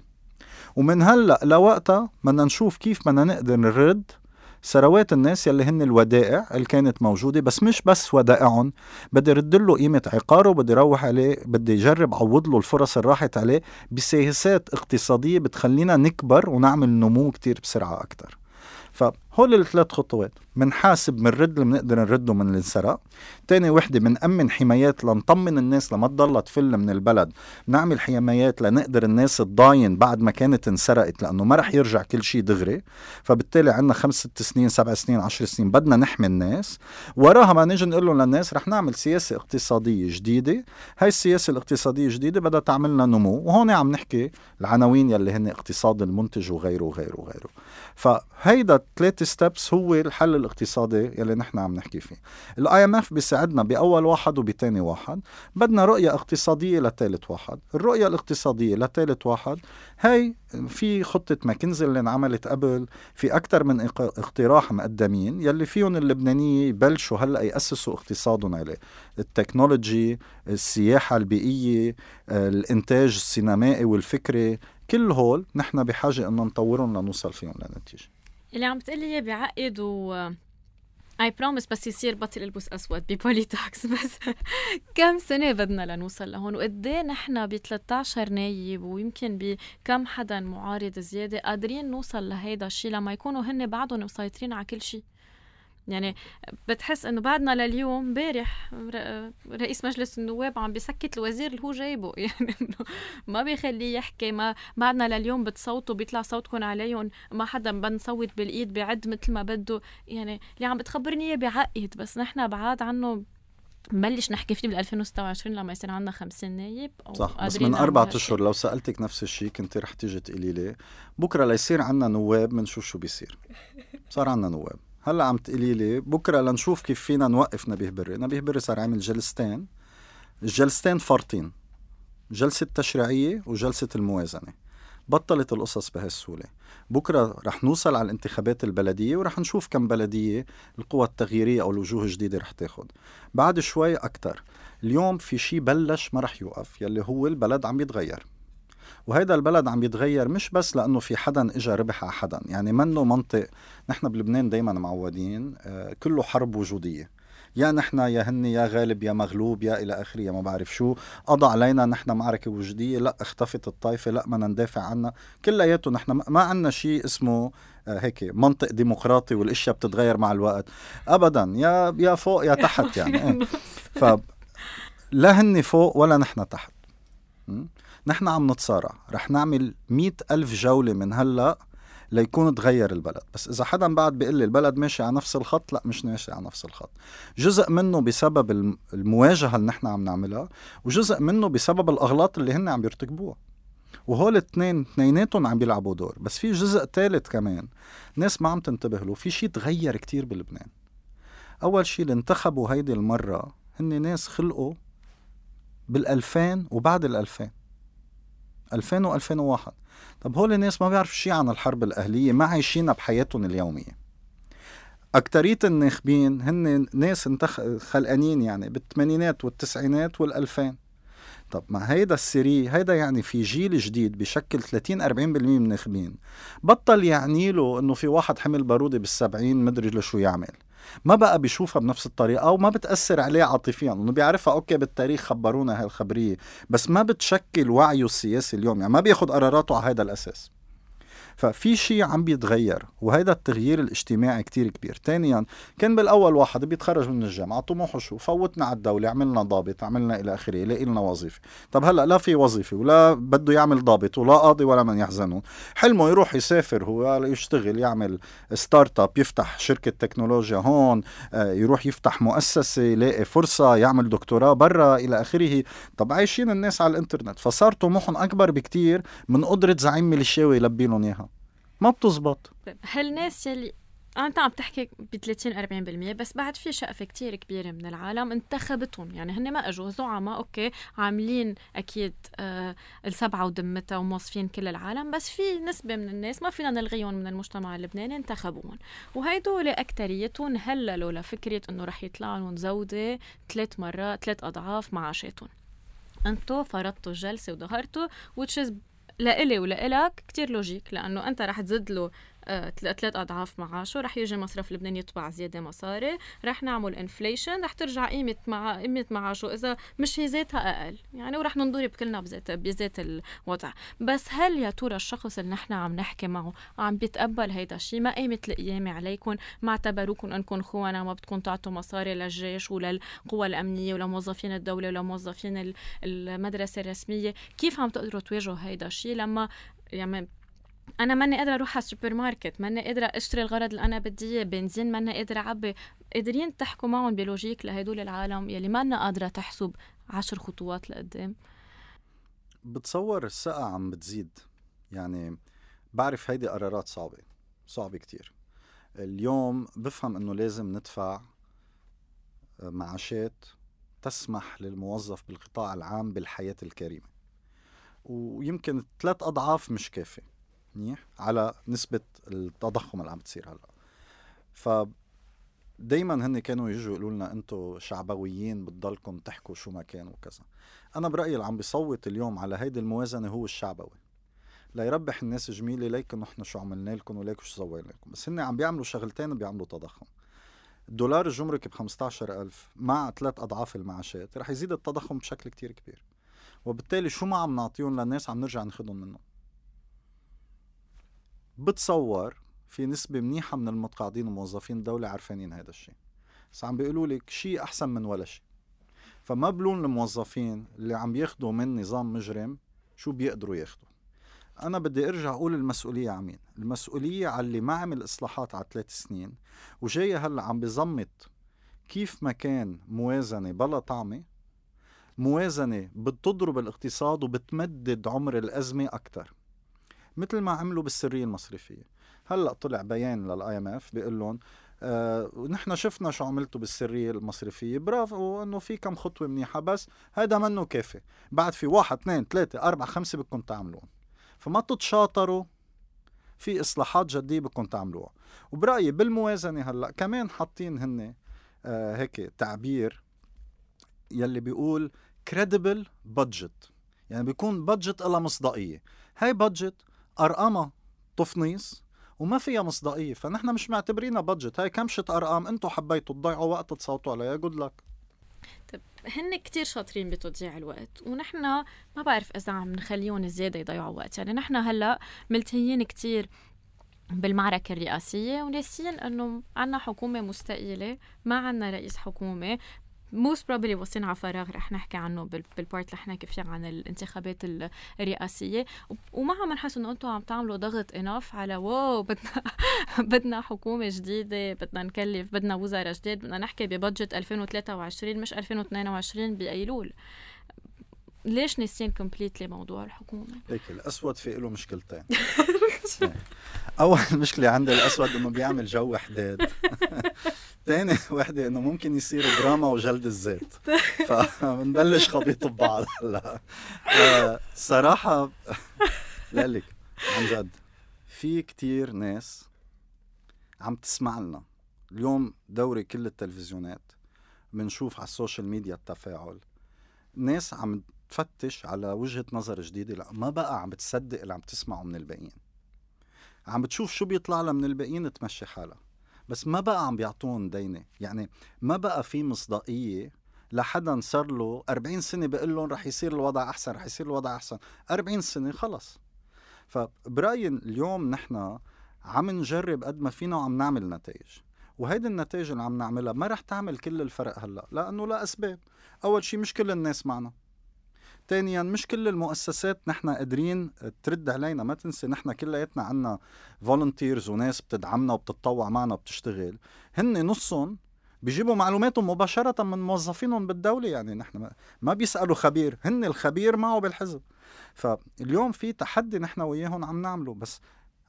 ومن هلأ لوقتها بدنا نشوف كيف بدنا نقدر نرد ثروات الناس يلي هن الودائع اللي كانت موجودة بس مش بس ودائعهم. بدي رد له قيمة عقاره بدي روح عليه بدي جرب عوض له الفرص اللي راحت عليه. بسياسات اقتصادية بتخلينا نكبر ونعمل نمو كتير بسرعة أكتر. فهول الثلاث خطوات. منحاسب بنرد اللي بنقدر نرده من الانسرق تاني وحدة بنأمن حمايات لنطمن الناس لما تضلها تفل من البلد. نعمل حمايات لنقدر الناس تضاين بعد ما كانت انسرقت لأنه ما رح يرجع كل شيء دغري. فبالتالي عندنا خمس ست سنين سبع سنين عشر سنين بدنا نحمي الناس. وراها ما نيجي نقول لهم للناس رح نعمل سياسة اقتصادية جديدة. هاي السياسة الاقتصادية الجديدة بدها تعملنا نمو. وهون عم نحكي العناوين يلي هن اقتصاد المنتج وغيره وغيره وغيره. فهيدا ثلاث steps هو الحل الاقتصادي يلي نحن عم نحكي فيه. ال IMF بيساعدنا بأول واحد وبتاني واحد. بدنا رؤية اقتصادية لثالث واحد. الرؤية الاقتصادية لثالث واحد هي في خطة ماكنزي اللي انعملت قبل في أكثر من اقتراح مقدمين يلي فيهم اللبنانية يبلشوا هلأ يأسسوا اقتصادهم عليه. التكنولوجي السياحة البيئية الإنتاج السينمائي والفكري كل هول نحن بحاجة إنه نطورهم لنوصل فيهم لنتيجة. اللي عم بتقلي إياه بعقد و I promise بس يصير بطل البس أسود ب politics بس. كم سنة بدنا لنوصل لهون؟ وقد إيه نحن ب 13 نايب؟ ويمكن بكم حدا معارض زيادة؟ قادرين نوصل لهيدا الشيء لما يكونوا هن بعدهم مسيطرين على كل شيء يعني بتحس إنه بعدنا لليوم امبارح رئيس مجلس النواب عم بيسكت الوزير اللي هو جايبه. يعني ما بيخليه يحكي ما بعدنا لليوم بتصوتوا بيطلع صوتكم عليهم ما حدا بنصوت بالإيد بعد مثل ما بده. يعني اللي عم بتخبرني إياه بعقد بس نحن بعاد عنه نبلش نحكي فيه بال 2026 لما يصير عندنا 50 نايب أو صح بس من أربع أشهر لو سألتك نفس الشيء كنت رح تيجي تقولي لي بكرة ليصير عندنا نواب بنشوف شو بيصير. صار عندنا نواب. هلا عم تقولي لي بكرة لنشوف كيف فينا نوقف نبيه بري. نبيه بري صار عامل جلستين. الجلستين فرطين جلسة تشريعية وجلسة الموازنة. بطلت القصص بهالسهولة. بكرة رح نوصل على الانتخابات البلدية ورح نشوف كم بلدية القوى التغييرية أو الوجوه الجديدة رح تاخد. بعد شوي أكتر. اليوم في شيء بلش ما رح يوقف يلي هو البلد عم يتغير. وهيدا البلد عم يتغير مش بس لأنه في حدا اجى ربح على حدا يعني منه منطق نحن بلبنان دايما معودين آه، كله حرب وجودية. يا نحن يا هني يا غالب يا مغلوب يا إلى آخره يا ما بعرف شو. قضى علينا نحن معركة وجودية لا اختفت الطائفة لا بدنا ندافع عنها. كلياته نحن ما عندنا شيء اسمه آه، هيك منطق ديمقراطي والأشياء بتتغير مع الوقت. ابدا يا يا فوق يا تحت يعني. ف لا هن فوق ولا نحن تحت. نحن عم نتصارع. رح نعمل مئة ألف جولة من هلأ ليكون تغير البلد. بس إذا حدا بعد بيقول لي البلد ماشي على نفس الخط لا مش ماشي على نفس الخط. جزء منه بسبب المواجهة اللي نحن عم نعملها وجزء منه بسبب الأغلاط اللي هن عم يرتكبوها وهول الاثنين اثنيناتهم عم بيلعبوا دور. بس في جزء ثالث كمان ناس ما عم تنتبه له. في شيء تغير كتير بلبنان. أول شيء اللي انتخبوا هيدي المرة هن ناس خلقوا بال2000 وبعد ال2000 2000 و2001 طب هول الناس ما بيعرفوا شيء عن الحرب الأهلية ما عايشينها بحياتهم اليومية. أكترية الناخبين هن ناس انتخ... خلقانين يعني بالثمانينات والتسعينات والألفين. طب ما هيدا السري هيدا يعني في جيل جديد بشكل 30 40% من الناخبين. بطل يعني له إنه في واحد حمل بارودة بالسبعين مدري لشو يعمل. ما بقى بيشوفها بنفس الطريقة أو ما بتأثر عليه عاطفيا إنه بيعرفها أوكي بالتاريخ خبرونا هاي الخبريه بس ما بتشكل وعيه السياسي اليوم يعني ما بياخذ قراراته على هذا الأساس. ففي شيء عم بيتغير وهذا التغيير الاجتماعي كتير كبير. ثانيا كان بالأول واحد بيتخرج من الجامعة طموحه شو؟ فوتنا على الدولة عملنا ضابط عملنا إلى آخره لاقي لنا وظيفة. طب هلأ لا في وظيفة ولا بده يعمل ضابط ولا قاضي ولا من يحزنون حلمه يروح يسافر هو يشتغل يعمل start-up يفتح شركة تكنولوجيا هون آه، يروح يفتح مؤسسة يلاقي فرصة يعمل دكتوراه برا إلى آخره. طب عايشين الناس على الإنترنت فصار طموحهم أكبر بكتير من قدرة زعيم ميليشياوي يلبي لهم إياها. ما بتزبط. هالناس يلي أنت عم تحكي ب 30 40% بس بعد في شقفه كتير كبيرة من العالم انتخبتهم. يعني هن ما اجوا زعماء okay عاملين أكيد آه السبعة ودمتها وموظفين كل العالم بس في نسبة من الناس ما فينا نلغيهم من المجتمع اللبناني انتخبوهم وهيدول أكتريتهم هللوا لفكره إنه رح يطلع لهم زودة ثلاث مرات ثلاث أضعاف معاشاتهم. أنتو فرضتوا الجلسه وظهرتوا is لإلي ولإلك كتير logique لأنه أنت رح تزيد له ثلاث أضعاف معاشه رح يجي مصرف لبنان يطبع زيادة مصاري. رح نعمل inflation رح ترجع قيمة مع قيمة معاشه إذا مش هي ذاتها أقل. يعني ورح ننضرب كلنا بذات بذات الوضع. بس هل يا ترى الشخص اللي نحن عم نحكي معه عم بيتقبل هيدا الشيء؟ ما قايمة القيامه عليكم ما اعتبروكم انكم خونه ما بدكم تعطوا مصاري للجيش وللقوى الأمنية ولموظفين الدولة ولموظفين المدرسة الرسمية؟ كيف عم تقدروا تواجهوا هيدا الشيء لما يعني أنا ماني قادرة أروح على السوبر ماركت ماني قادرة أشتري الغرض اللي أنا بدي إياه بنزين ماني قادرة أعبي. قادرين تحكوا معهم ب logique لهدول العالم يلي ما قادرة تحسب عشر خطوات لقدام. بتصور الثقة عم بتزيد. يعني بعرف هيدي قرارات صعبة صعبة كتير. اليوم بفهم إنه لازم ندفع معاشات تسمح للموظف بالقطاع العام بالحياة الكريمة. ويمكن ثلاث أضعاف مش كافي. منيح على نسبة التضخم اللي عم بتصير هلأ. ف دايما هن كانوا يجوا يقولوا لنا أنتم شعبويين بتضلكم تحكوا شو ما كان وكذا. أنا برأيي اللي عم بيصوت اليوم على هيدي الموازنة هو الشعبوي. ليربح الناس جميلة ليكن نحن شو عملنا لكم وليكن شو سوينا لكم بس هن عم بيعملوا شغلتين بيعملوا تضخم. الدولار الجمركي ب 15000 مع ثلاث أضعاف المعاشات رح يزيد التضخم بشكل كتير كبير. وبالتالي شو ما عم نعطيهم للناس عم نرجع ناخذهم منهم. بتصور في نسبة منيحة من المتقاعدين وموظفين الدولة عارفين هذا الشيء. بس عم بيقولوا لك شيء أحسن من ولا شيء. فما بلون الموظفين اللي عم ياخدوا من نظام مجرم شو بيقدروا ياخدوا. أنا بدي أرجع أقول المسؤولية على مين المسؤولية على اللي ما عمل إصلاحات على ثلاث سنين وجاي هلأ عم بزمت كيف ما كان موازنة بلا طعمة موازنة بتضرب الاقتصاد وبتمدد عمر الأزمة أكثر مثل ما عملوا بالسرية المصرفية. هلأ طلع بيان لل IMF بيقول لهم آه نحن شفنا شو عملتوا بالسرية المصرفية برافو إنه في كم خطوة منيحة بس هذا منه كافي. بعد في واحد اثنين ثلاثة أربعة خمسة بدكم تعملوهن فما تتشاطروا في إصلاحات جدية بدكم تعملوها. وبرأيي بالموازنة هلأ كمان حاطين هن آه هيك تعبير يلي بيقول credible budget. يعني بيكون budget لها مصداقية. هاي budget أرقامها تفنيص وما فيها مصداقيه فنحن مش معتبرينها budget هاي كمشة أرقام أنتم حبيتوا تضيعوا وقت تصوتوا عليها good luck طيب هن كتير شاطرين بتضييع الوقت ونحن ما بعرف إذا عم نخليهم زيادة يضيعوا وقت. يعني نحن هلأ ملتهيين كتير بالمعركة الرئاسية وناسيين إنه عنا حكومة مستقيلة ما عنا رئيس حكومة most probably واصلين على فراغ رح نحكي عنه بال part رح نحكي فيه عن الانتخابات الرئاسية. وما عم نحس انه أنتم عم تعملوا ضغط enough على واو بدنا بدنا حكومة جديدة بدنا نكلف بدنا وزراء جداد بدنا نحكي ب budget 2023 مش 2022 بايلول ليش ناسيين completely موضوع الحكومة؟ هيك الأسود في له مشكلتين. أول مشكلة عند الأسود إنه بيعمل جو حداد. ثاني وحده انه ممكن يصير دراما وجلد الذات فبنبلش خبيط ببعض. هلا آه، صراحة لك عن جد. في كتير ناس عم تسمع لنا. اليوم دوري كل التلفزيونات بنشوف على ال social media التفاعل. ناس عم تفتش على وجهة نظر جديدة لا ما بقى عم بتصدق اللي عم تسمعه من الباقيين. عم بتشوف شو بيطلع لها من الباقيين تمشي حالها. بس ما بقى عم بيعطون دينة يعني ما بقى في مصداقية لحدا صار له 40 سنة بقول لهم رح يصير الوضع أحسن رح يصير الوضع أحسن. 40 سنة خلص. فبرأيي اليوم نحن عم نجرب قد ما فينا وعم نعمل نتائج. وهيدي النتائج اللي عم نعملها ما رح تعمل كل الفرق هلا لأنه لا أسباب. أول شيء مش كل الناس معنا. ثانيا مش كل المؤسسات نحن قادرين ترد علينا. ما تنسي نحن كلياتنا عنا volunteers وناس بتدعمنا وبتتطوع معنا وبتشتغل. هن نصهم بيجيبوا معلوماتهم مباشرة من موظفينهم بالدولة. يعني نحن ما بيسألوا خبير هن الخبير معه بالحزب. فاليوم في تحدي نحن وياهم عم نعمله بس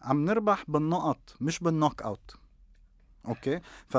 عم نربح بالنقط مش بال knockout. okay؟ ف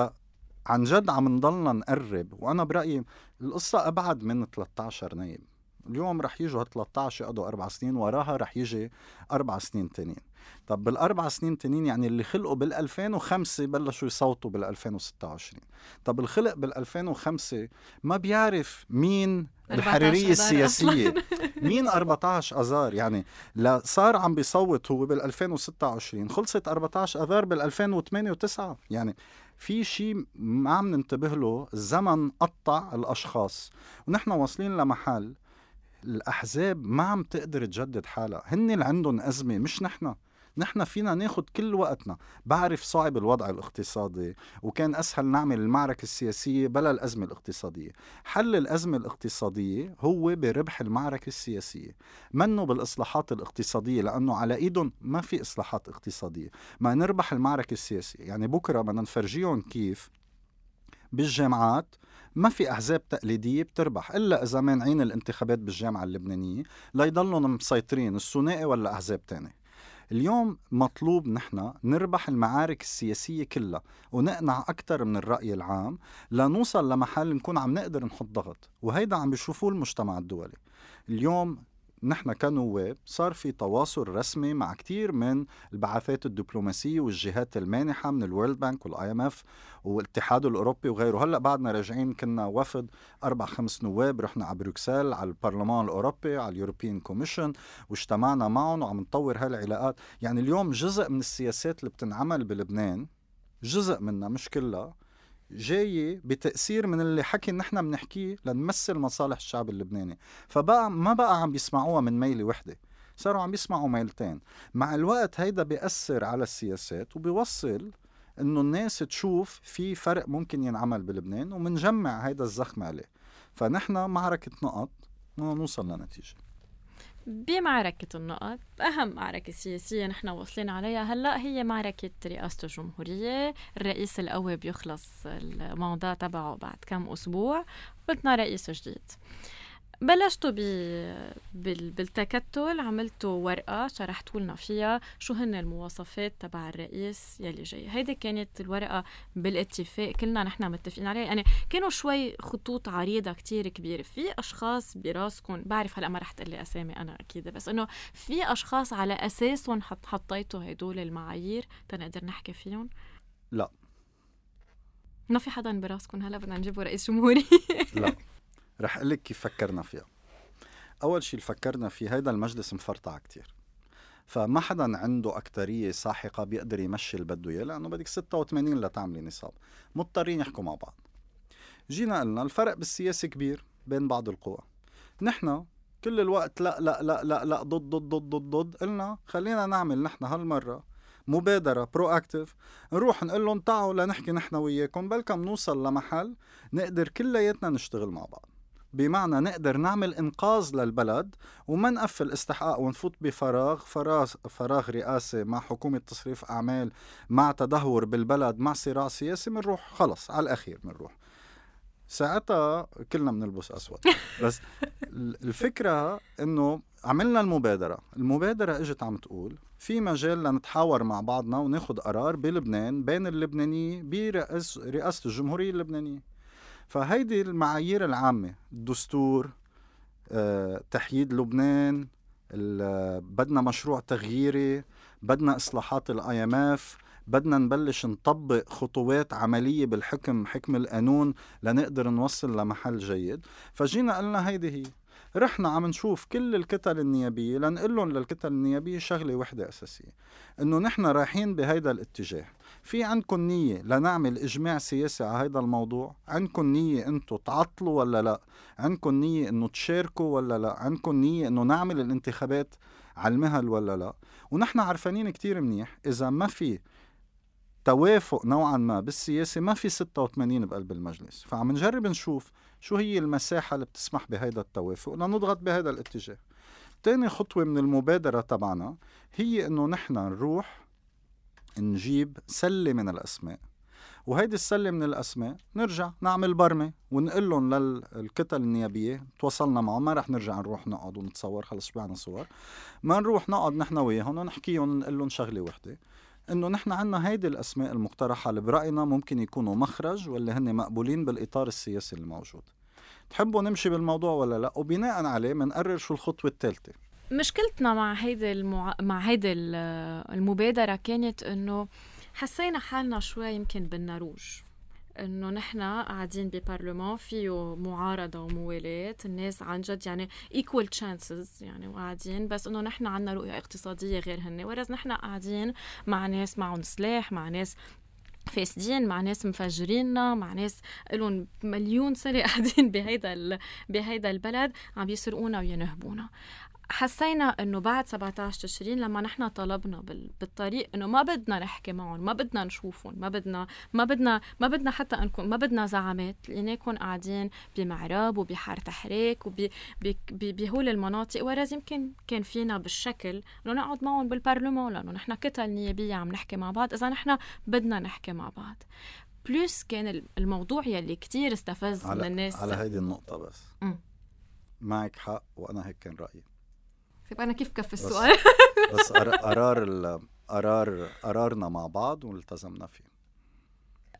عن جد عم نضلنا نقرب وأنا برأيي القصة أبعد من 13 نايب اليوم رح يجوا 13 يقضوا أربع سنين وراها رح يجي أربع سنين تانيين. طب بالأربع سنين تانيين يعني اللي خلقوا بال 2005 بلشوا يصوتوا بال 2026 طب الخلق بال 2005 ما بيعرف مين الحريرية السياسية. مين 14 اذار يعني لا صار عم بيصوت هو بال 2026 خلصت 14 اذار بال 2008 و9 يعني في شيء ما عم ننتبه له الزمن قطع الأشخاص. ونحن واصلين لمحل الأحزاب ما عم تقدر تجدد حالها. هن اللي عندهم أزمة مش نحن. نحن فينا ناخد كل وقتنا. بعرف صعب الوضع الاقتصادي وكان أسهل نعمل المعركة السياسية بلا الأزمة الاقتصادية. حل الأزمة الاقتصادية هو بربح المعركة السياسية. منه بالإصلاحات الاقتصادية لأنه على إيدهم ما في إصلاحات اقتصادية. ما نربح المعركة السياسية. يعني بكرة بدنا نفرجيهم كيف بالجامعات ما في أحزاب تقليدية بتربح إلا إذا مانعين الانتخابات بالجامعة اللبنانية ليضلهم مسيطرين الثنائي ولا أحزاب تانية اليوم مطلوب نحن نربح المعارك السياسية كلها ونقنع أكثر من الرأي العام لنوصل لمحل نكون عم نقدر نحط ضغط وهيدا عم بيشوفوه المجتمع الدولي. اليوم نحن كنواب صار في تواصل رسمي مع كثير من البعثات الدبلوماسية والجهات المانحة من ال World Bank وال IMF والاتحاد الأوروبي وغيره. هلأ بعدنا راجعين كنا وفد أربع خمس نواب رحنا على بروكسل على البرلمان الأوروبي على ال European Commission واجتمعنا معهم وعم نطور هالعلاقات. يعني اليوم جزء من السياسات اللي بتنعمل بلبنان جزء منها مش كلها جاية بتأثير من اللي حكي نحن بنحكيه لنمثل مصالح الشعب اللبناني. فبقى ما بقى عم بيسمعوها من ميلة وحدة صاروا عم بيسمعوا ميلتين. مع الوقت هيدا بيأثر على السياسات وبيوصل إنه الناس تشوف في فرق ممكن ينعمل بلبنان ومنجمع هيدا الزخم عليه. فنحن معركة نقط نوصل لنتيجة. بمعركة النقط أهم معركة سياسية نحن واصلين عليها هلأ هي معركة رئاسة الجمهورية. الرئيس القوي بيخلص الموضوع تبعه بعد كم أسبوع بدنا رئيس جديد. بلشتوا. بالتكتل عملتوا ورقة شرحتوا لنا فيها شو هن المواصفات تبع الرئيس يلي جاي. هيدي كانت الورقة بالاتفاق كلنا نحن متفقين عليها. يعني كانوا شوي خطوط عريضة كتير كبيرة. في أشخاص براسكم بعرف هلأ ما رح تقلي أسامي أنا أكيد بس إنه في أشخاص على أساسهم حط... حطيتوا هدول المعايير تنقدر نحكي فيهم؟ لا. ما في حدا براسكم هلأ بدنا نجيبه رئيس جمهوري. لا. رح أقول لك كيف فكرنا فيها. أول شيء اللي فكرنا فيه هيدا المجلس مفرطع كتير. فما حدا عنده أكترية ساحقة بيقدر يمشي اللي بده إياه لأنه بدك 86 لتعملي نصاب. مضطرين يحكوا مع بعض. جينا قلنا الفرق بالسياسة كبير بين بعض القوى. نحن كل الوقت لا لا لا لا لا ضد ضد ضد ضد ضد قلنا خلينا نعمل نحن هالمرة مبادرة برو اكتف نروح نقول لهم تعالوا لنحكي نحن وياكم بلكم نوصل لمحل نقدر كلياتنا نشتغل مع بعض. بمعنى نقدر نعمل إنقاذ للبلد وما نقفل استحقاق ونفوت بفراغ. فراغ فراغ رئاسي مع حكومة تصريف أعمال مع تدهور بالبلد مع صراع سياسي بنروح خلص على الأخير بنروح ساعتها كلنا بنلبس أسود. بس الفكرة إنه عملنا المبادرة. المبادرة إجت عم تقول في مجال لنتحاور مع بعضنا وناخد قرار بلبنان بين اللبنانية برئاسة الجمهورية اللبنانية. فهيدي المعايير العامة. الدستور أه، تحييد لبنان بدنا مشروع تغييري بدنا إصلاحات ال IMF بدنا نبلش نطبق خطوات عملية بالحكم حكم القانون لنقدر نوصل لمحل جيد. فجينا قلنا هيدي هي. رحنا عم نشوف كل الكتل النيابية لنقول لهم للكتل النيابية شغلة وحدة أساسية. إنه نحن رايحين بهيدا الاتجاه. في عندكم نية لنعمل إجماع سياسي على هيدا الموضوع؟ عندكم نية أنتم تعطلوا ولا لا؟ عندكم نية أنه تشاركوا ولا لا؟ عندكم نية أنه نعمل الانتخابات على المهل ولا لا؟ ونحن عارفانين كتير منيح إذا ما في توافق نوعا ما بالسياسة ما في 86 بقلب المجلس. فعم نجرب نشوف شو هي المساحة اللي بتسمح بهيدا التوافق؟ لنضغط بهذا الاتجاه. تاني خطوة من المبادرة تبعنا هي إنه نحن نروح نجيب سلة من الأسماء. وهيدي السلة من الأسماء نرجع نعمل برمة ونقول لهم للكتل النيابية تواصلنا معهم ما رح نرجع نروح نقعد ونتصور خلص شبعنا صور. ما نروح نقعد نحن وياهم ونحكيهم ونقول لهم شغلة وحدة. إنه نحن عندنا هيدي الأسماء المقترحة اللي برأينا ممكن يكونوا مخرج واللي هن مقبولين بالإطار السياسي الموجود. تحبوا نمشي بالموضوع ولا لا؟ وبناء عليه بنقرر شو الخطوة الثالثة. مشكلتنا مع هيدي المع... مع هيدي المبادرة كانت إنه حسينا حالنا شوي يمكن بالنروج إنه نحن قاعدين ببرلمان فيه معارضة وموالاه الناس عن جد يعني equal chances يعني وقاعدين بس إنه نحن عندنا رؤية اقتصادية غير هن whereas نحن قاعدين مع ناس معهم سلاح مع ناس فاسدين مع ناس مفجريننا مع ناس لهم مليون سنة قاعدين بهيدا بهيدا البلد عم يسرقونا وينهبونا. حسينا إنه بعد 17 تشرين لما نحن طلبنا بالطريق إنه ما بدنا نحكي معهم ما بدنا نشوفهم ما بدنا ما بدنا ما بدنا حتى إنكم ما بدنا زعامات لقيناكم قاعدين بمعراب وبحار تحريك وبهول المناطق. ورز يمكن كان فينا بالشكل إنه نقعد معهم بالبرلمان لأنه نحن كتل نيابية عم نحكي مع بعض. إذا نحن بدنا نحكي مع بعض. بلس كان الموضوع يلي كتير استفز على من الناس. على هيدي النقطة بس. م. معك حق وأنا هيك كان رأيي. طيب أنا كيف كفي السؤال؟ بس قرار قرار قرارنا مع بعض والتزمنا فيه.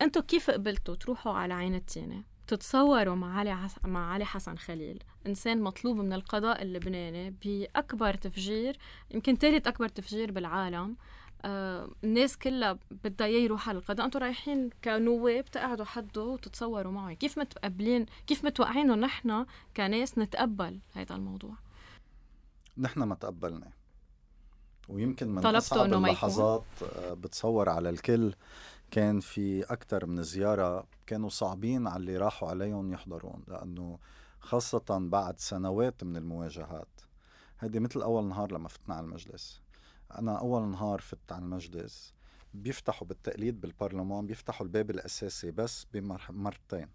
أنتوا كيف قبلتوا تروحوا على عين التينة تتصوروا مع علي حس... مع علي حسن خليل إنسان مطلوب من القضاء اللبناني بأكبر تفجير يمكن ثالث أكبر تفجير بالعالم. آه الناس كلها بدها إياه يروح على القضاء. أنتم رايحين كنواب تقعدوا حده وتتصوروا معه كيف متقبلين كيف متوقعين انه نحن كناس نتقبل هذا الموضوع؟ نحن ما تقبلنا. ويمكن من أصعب اللحظات آه، بتصور على الكل كان في أكثر من زيارة كانوا صعبين على اللي راحوا عليهم يحضرون لأنه خاصة بعد سنوات من المواجهات. هيدي مثل أول نهار لما فتنا على المجلس. أنا أول نهار فت على المجلس بيفتحوا بالتقليد بالبرلمان بيفتحوا الباب الأساسي بس بمرتين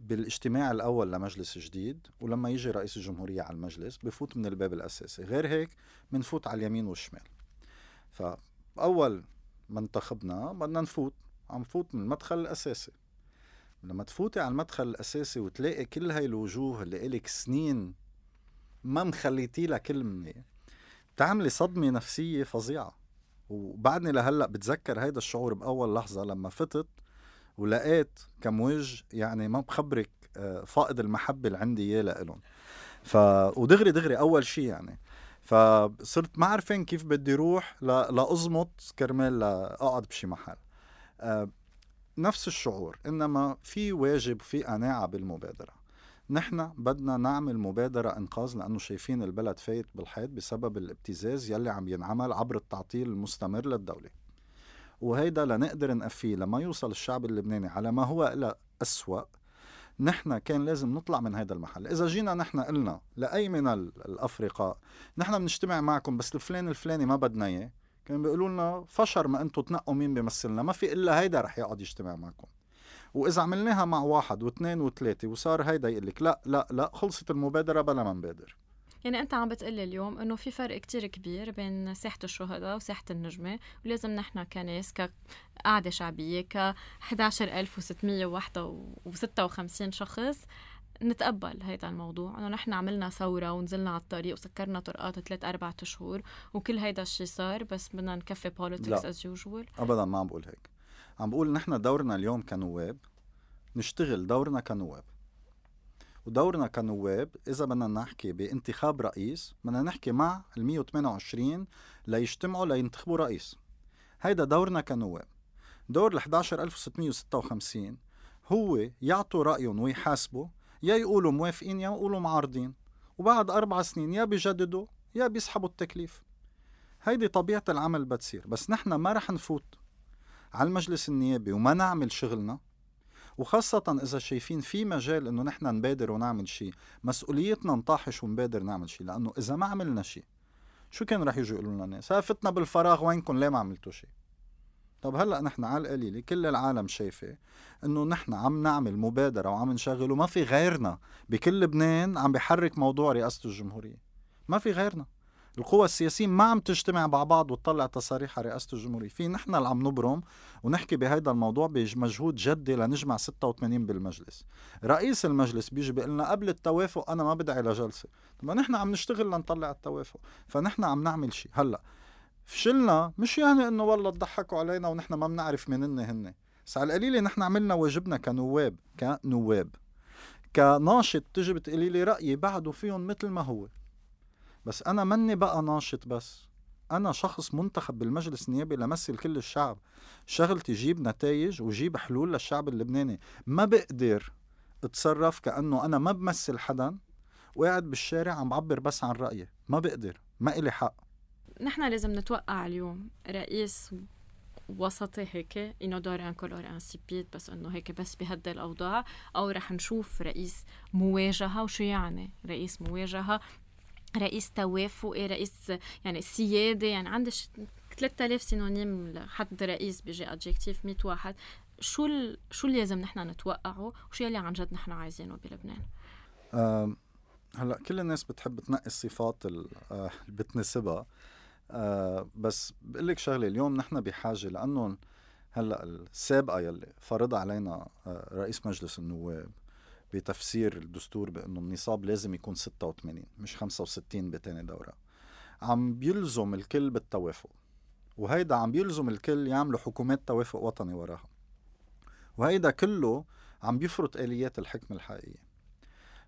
بالاجتماع الأول لمجلس جديد ولما يجي رئيس الجمهورية على المجلس بفوت من الباب الأساسي غير هيك بنفوت على اليمين والشمال. فأول ما انتخبنا بدنا نفوت عم فوت من المدخل الأساسي. لما تفوتي على المدخل الأساسي وتلاقي كل هاي الوجوه اللي إلك سنين ما مخليتي لها كلمة بتعملي صدمة نفسية فظيعة. وبعدني لهلأ بتذكر هيدا الشعور بأول لحظة لما فتت ولقيت كم وجه يعني ما بخبرك آه، فائض المحبة اللي عندي إياه لإلهم. ف ودغري دغري أول شيء يعني. فصرت ما عارفين كيف بدي روح ل... لأزمط كرمال لأقعد بشي محل. أه نفس الشعور إنما في واجب في قناعة بالمبادرة. نحن بدنا نعمل مبادرة إنقاذ لأنه شايفين البلد فايت بالحيط بسبب الابتزاز يلي عم ينعمل عبر التعطيل المستمر للدولة. وهيدا لنقدر نقفيه لما يوصل الشعب اللبناني على ما هو إلى أسوأ نحن كان لازم نطلع من هذا المحل. إذا جينا نحن قلنا لأي من الأفرقاء نحن بنجتمع معكم بس الفلان الفلاني ما بدنا إياه. كانوا بيقولوا لنا فشر ما أنتم تنقوا مين بيمثلنا ما في إلا هيدا رح يقعد يجتمع معكم. وإذا عملناها مع واحد واثنين وثلاثة وصار هيدا يقول لك لا لا لا خلصت المبادرة بلا ما نبادر. يعني أنت عم بتقلي اليوم إنه في فرق كتير كبير بين ساحة الشهداء وساحة النجمة ولازم نحن كناس كقاعدة شعبية ك 11656 شخص نتقبل هذا الموضوع. إنه نحن عملنا ثورة ونزلنا على الطريق وسكرنا طرقات ثلاث أربع شهور وكل هيدا الشيء صار بس بدنا نكفي politics as usual ابدا ما عم بقول هيك. عم بقول نحن دورنا اليوم كنواب نشتغل دورنا كنواب. ودورنا كنواب إذا بدنا نحكي بانتخاب رئيس بدنا نحكي مع ال 128 ليجتمعوا لينتخبوا رئيس. هيدا دورنا كنواب. دور ال 11656 هو يعطوا رأيهم ويحاسبوا يا يقولوا موافقين يا يقولوا معارضين. وبعد أربع سنين يا بيجددوا يا بيسحبوا التكليف. هيدي طبيعة العمل بتصير بس نحن ما رح نفوت. على المجلس النيابي وما نعمل شغلنا وخاصة إذا شايفين في مجال إنه نحن نبادر ونعمل شيء مسؤوليتنا نطاحش ونبادر نعمل شيء لأنه إذا ما عملنا شيء شو كان رح يجوا يقولوا لنا الناس؟ فتنا بالفراغ وينكم؟ ليه ما عملتوا شيء؟ طب هلأ نحن على القليله كل العالم شايفة إنه نحن عم نعمل مبادرة وعم نشغل وما في غيرنا بكل لبنان عم بحرك موضوع رئاسة الجمهورية ما في غيرنا. القوى السياسية ما عم تجتمع مع بعض وتطلع تصاريح على رئاسة الجمهورية. في نحن اللي عم نبرم ونحكي بهذا الموضوع بمجهود جدي لنجمع 86 بالمجلس. رئيس المجلس بيجي بيقول لنا قبل التوافق أنا ما بدعي لجلسة. طب نحن عم نشتغل لنطلع التوافق. فنحن عم نعمل شيء هلأ فشلنا مش يعني إنه والله تضحكوا علينا ونحن ما بنعرف مين هن بس على القليلة نحن عملنا واجبنا كنواب كنواب. كناشط تجي بتقولي لي رأيي بعده فيهم مثل ما هو. بس أنا مني بقى ناشط بس. أنا شخص منتخب بالمجلس النيابي لمثل كل الشعب. شغلتي جيب نتائج وجيب حلول للشعب اللبناني. ما بقدر أتصرف كأنه أنا ما بمثل حدا وقاعد بالشارع عم بعبر بس عن رأيي. ما بقدر. ما إلي حق. نحن لازم نتوقع اليوم رئيس وسطي هيك inodore incolore insipide بس إنه هيك بس بهدي الأوضاع أو رح نشوف رئيس مواجهة. وشو يعني رئيس مواجهة؟ رئيس توافقي رئيس يعني سيادة يعني عندي 3000 synonym لحد رئيس بيجي adjective 100 واحد. شو ال... شو اللي لازم نحن نتوقعه؟ وشو اللي عن جد نحن عايزينه بلبنان؟ هلأ كل الناس بتحب تنقي الصفات اللي آه، بتناسبها. آه بس بقول لك شغلة اليوم نحن بحاجة لأنه هلأ السابقة يلي فرض علينا آه رئيس مجلس النواب بتفسير الدستور بأنه النصاب لازم يكون 86 مش 65 بتاني دورة. عم بيلزم الكل بالتوافق وهيدا عم بيلزم الكل يعملوا حكومات توافق وطني وراها. وهيدا كله عم بيفرط آليات الحكم الحقيقية.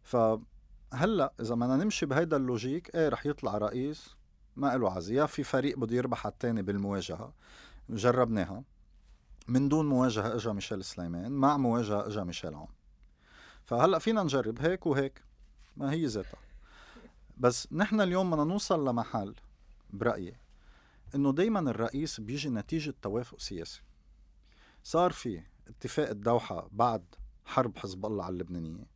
فهلأ إذا بدنا نمشي بهيدا اللوجيك إيه رح يطلع رئيس ما له عزي يا في فريق بده يربح على الثاني بالمواجهة جربناها. من دون مواجهة اجى ميشيل سليمان مع مواجهة اجى ميشيل عون. فهلأ فينا نجرب هيك وهيك. ما هي ذاتها. بس نحن اليوم بدنا نوصل لمحل برأيي إنه دائما الرئيس بيجي نتيجة توافق سياسي. صار في اتفاق الدوحة بعد حرب حزب الله على اللبنانية.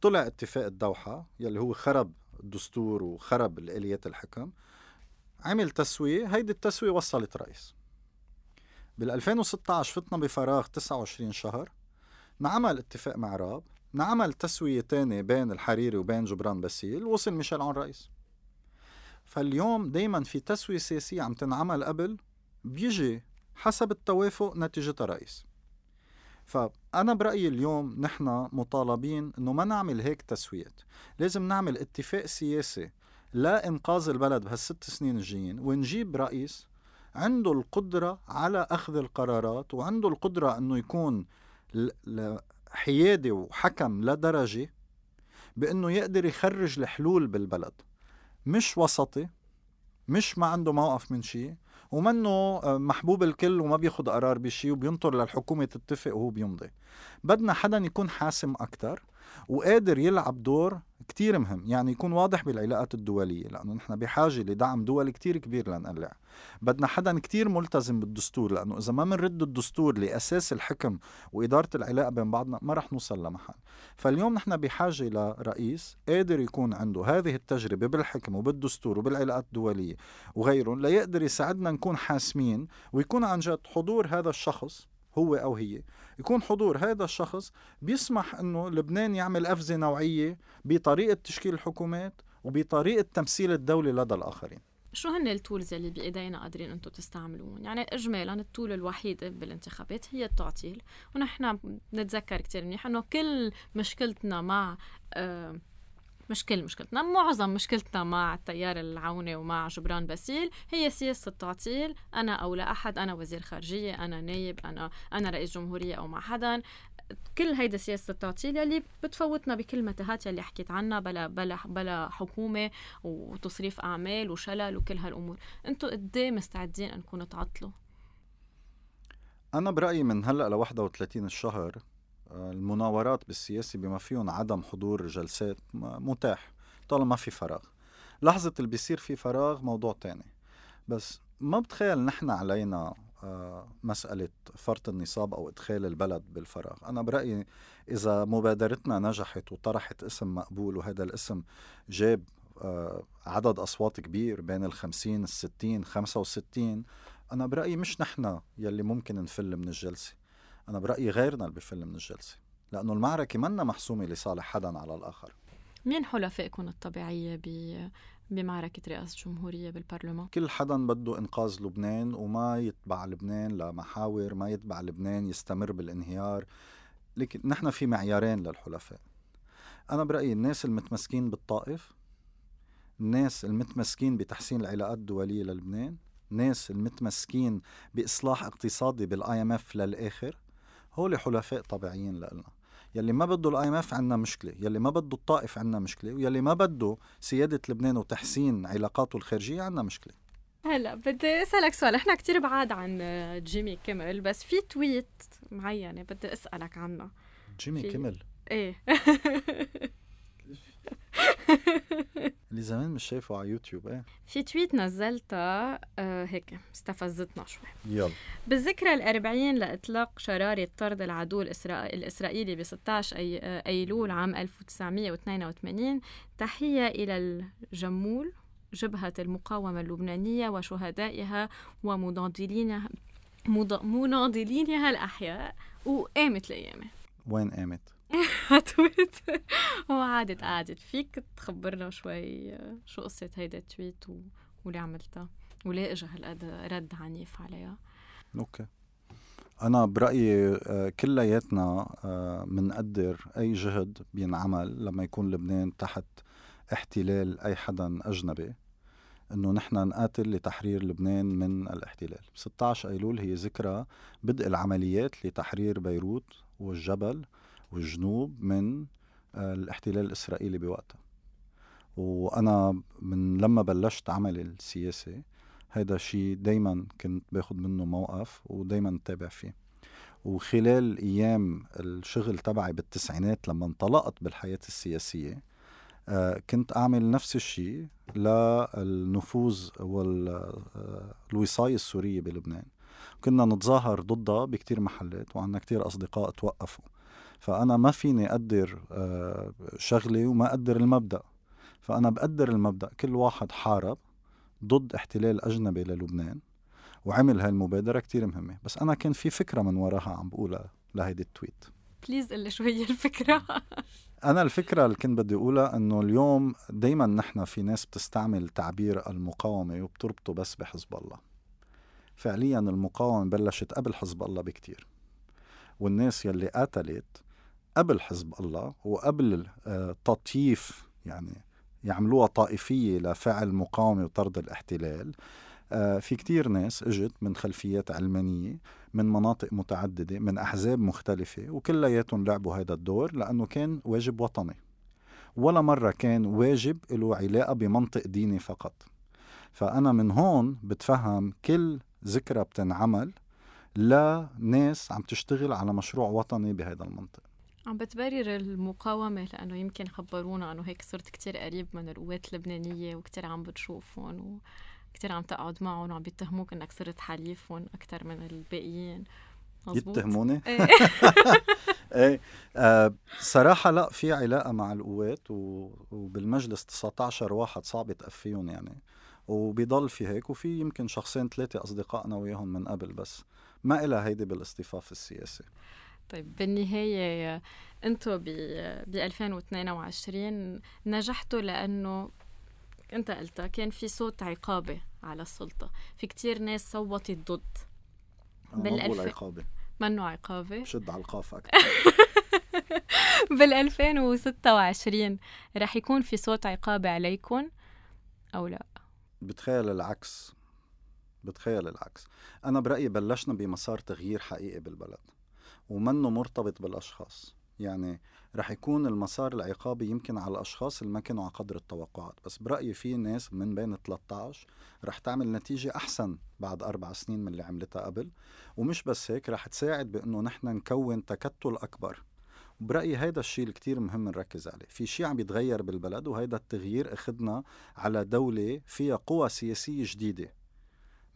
طلع اتفاق الدوحة يلي هو خرب الدستور وخرب الآليات الحكم. عمل تسوية هيدي التسوية وصلت رئيس. بال 2016 فتنا بفراغ 29 شهر نعمل اتفاق مع راب نعمل تسوية تانية بين الحريري وبين جبران باسيل وصل ميشيل عون رئيس فاليوم دايما في تسوية سياسية عم تنعمل قبل بيجي حسب التوافق نتيجتها رئيس فأنا برأيي اليوم نحن مطالبين أنه ما نعمل هيك تسويات. لازم نعمل اتفاق سياسي لا إنقاذ البلد بهالست سنين الجايين ونجيب رئيس عنده القدرة على أخذ القرارات وعنده القدرة أنه يكون حيادي وحكم لدرجة بأنه يقدر يخرج الحلول بالبلد. مش وسطي مش ما عنده موقف من شيء ومنه آه، محبوب الكل وما بياخد قرار بشيء وبينطر للحكومة تتفق وهو بيمضي. بدنا حدا يكون حاسم أكتر وقادر يلعب دور كتير مهم يعني يكون واضح بالعلاقات الدولية لأنه نحن بحاجة لدعم دولي كتير كبير لنقلع. بدنا حدا كتير ملتزم بالدستور لأنه إذا ما منرد الدستور لأساس الحكم وإدارة العلاقة بين بعضنا ما رح نوصل لمحل. فاليوم نحن بحاجة لرئيس قادر يكون عنده هذه التجربة بالحكم وبالدستور وبالعلاقات الدولية وغيرهم ليقدر يساعدنا نكون حاسمين ويكون عن جد حضور هذا الشخص هو أو هي. يكون حضور هذا الشخص بيسمح إنه لبنان يعمل أفزة نوعية بطريقة تشكيل الحكومات وبطريقة تمثيل الدولة لدى الآخرين. شو هن التولز اللي بإيدينا قادرين أنتم تستعملوهم يعني اجمالا التول الوحيده بالانتخابات هي التعطيل ونحن بنتذكر كثير منيح إنه كل مشكلتنا مع آه مش كل مشكلتنا. معظم مشكلتنا مع التيار العوني ومع جبران باسيل هي سياسة التعطيل أنا أو لا أحد أنا وزير خارجية أنا نايب أنا أنا رئيس جمهورية أو مع حدا كل هيدا سياسة التعطيل يلي بتفوتنا بكل متاهات يلي حكيت عنها بلا بلا بلا حكومة وتصريف أعمال وشلل وكل هالأمور. أنتوا قد إيه مستعدين أنكم تعطلوا؟ أنا برأيي من هلأ ل 31 الشهر المناورات بالسياسة بما فيهم عدم حضور جلسات متاح طالما ما في فراغ. لحظة اللي بيصير في فراغ موضوع تاني. بس ما بتخيل نحن علينا آه، مسألة فرط النصاب أو إدخال البلد بالفراغ. أنا برأيي إذا مبادرتنا نجحت وطرحت اسم مقبول وهذا الاسم جاب آه، عدد أصوات كبير بين الخمسين الستين خمسة وستين أنا برأيي مش نحن يلي ممكن نفل من الجلسة. أنا برأيي غيرنا اللي بفل من الجلسة لأنه المعركة منا محسومة لصالح حدا على الآخر. مين حلفائكم الطبيعية بمعركة رئاسة الجمهورية بالبرلمان؟ كل حدا بده إنقاذ لبنان وما يتبع لبنان لمحاور ما يتبع لبنان يستمر بالانهيار. لكن نحن في معيارين للحلفاء. أنا برأيي الناس المتمسكين بالطائف الناس المتمسكين بتحسين العلاقات الدولية للبنان ناس المتمسكين بإصلاح اقتصادي بال IMF للآخر. هول حلفاء طبيعيين لنا يلي ما بده ال IMF عندنا مشكلة يلي ما بده الطائف عندنا مشكلة ويلي ما بده سيادة لبنان وتحسين علاقاته الخارجية عندنا مشكلة. هلا بدي أسألك سؤال. إحنا كتير بعاد عن جيمي كيمل بس في tweet معينة بدي أسألك عنها. جيمي كيمل؟ إيه. اللي زمان مش شايفه على يوتيوب إيه في تويت نزلتها آه هيك استفزتنا شوي. يلا. بالذكرى الأربعين لإطلاق شرارة طرد العدو الإسرائيلي ب 16 أي... آه، أيلول عام 1982 تحية إلى الجمول جبهة المقاومة اللبنانية وشهدائها ومناضلينها مناضلينها الأحياء وقامت الأيام. وين قامت؟ tweet. وقعدت قعدت فيك تخبرنا شوي شو قصة هيدا ال tweet و... وليه عملتها. وليه اجى هالقد رد عنيف عليها. okay. أنا برأيي آه، كلياتنا بنقدر آه، أي جهد بينعمل لما يكون لبنان تحت احتلال أي حدا أجنبي. إنه نحن نقاتل لتحرير لبنان من الاحتلال. 16 أيلول هي ذكرى بدء العمليات لتحرير بيروت والجبل والجنوب من آه، الاحتلال الإسرائيلي بوقتها. وأنا من لما بلشت عملي السياسي هذا الشيء دايما كنت باخد منه موقف ودايما تابع فيه. وخلال أيام الشغل تبعي بالتسعينات لما انطلقت بالحياة السياسية آه كنت أعمل نفس الشيء للنفوذ والوصايه آه، السورية بلبنان. كنا نتظاهر ضدها بكتير محلات وعندنا كتير أصدقاء توقفوا. فأنا ما فيني أقدر آه، شغلي وما أقدر المبدأ. فأنا بقدر المبدأ. كل واحد حارب ضد احتلال أجنبي للبنان وعمل هاي المبادرة كتير مهمة. بس أنا كان في فكرة من وراها عم بقولها لهيدي التويت. بليز قل شو هي الفكرة. أنا الفكرة اللي كنت بدي أقولها إنه اليوم دايما نحن في ناس بتستعمل تعبير المقاومة وبتربطه بس بحزب الله. فعليا المقاومة بلشت قبل حزب الله بكتير. والناس يلي قتلت قبل حزب الله وقبل آه، يعني يعملوها طائفية لفعل مقاومة وطرد الاحتلال. آه، في كتير ناس اجت من خلفيات علمانية من مناطق متعددة من أحزاب مختلفة وكلياتهم لعبوا هذا الدور لأنه كان واجب وطني. ولا مرة كان واجب له علاقة بمنطق ديني فقط. فأنا من هون بتفهم كل ذكرى بتنعمل لناس عم تشتغل على مشروع وطني بهذا المنطق. عم بتبرر المقاومة لأنه يمكن خبرونا أنه هيك صرت كتير قريب من القوات اللبنانية وكتير عم بتشوفهم وكتير عم تقعد معهم وعم بيتهموك أنك صرت حليفهم أكثر من الباقيين مزبوط. يتهموني؟ إيه, إيه. آه صراحة لا في علاقة مع القوات و... وبالمجلس 19 واحد صعب تقفيهم يعني وبيضل في هيك وفي يمكن شخصين ثلاثة أصدقائنا وياهم من قبل بس ما إلها هيدي بالاصطفاف السياسي طيب بالنهاية أنتوا ب 2022 نجحتوا لأنه أنت قلتها كان في صوت عقابة على السلطة في كتير ناس صوتت ضد. بالألف عقابة. منه عقابة؟ بشد على القاف أكثر بال 2026 رح يكون في صوت عقابة عليكم أو لا؟ بتخيل العكس. بتخيل العكس. أنا برأيي بلشنا بمسار تغيير حقيقي بالبلد. ومنه مرتبط بالأشخاص. يعني رح يكون المسار العقابي يمكن على الأشخاص اللي ما كانوا على قدر التوقعات. بس برأيي في ناس من بين 13 رح تعمل نتيجة أحسن بعد أربع سنين من اللي عملتها قبل. ومش بس هيك رح تساعد بأنه نحن نكون تكتل أكبر. وبرأيي هيدا الشيء اللي كتير مهم نركز عليه. في شيء عم يتغير بالبلد وهيدا التغيير أخذنا على دولة فيها قوى سياسية جديدة.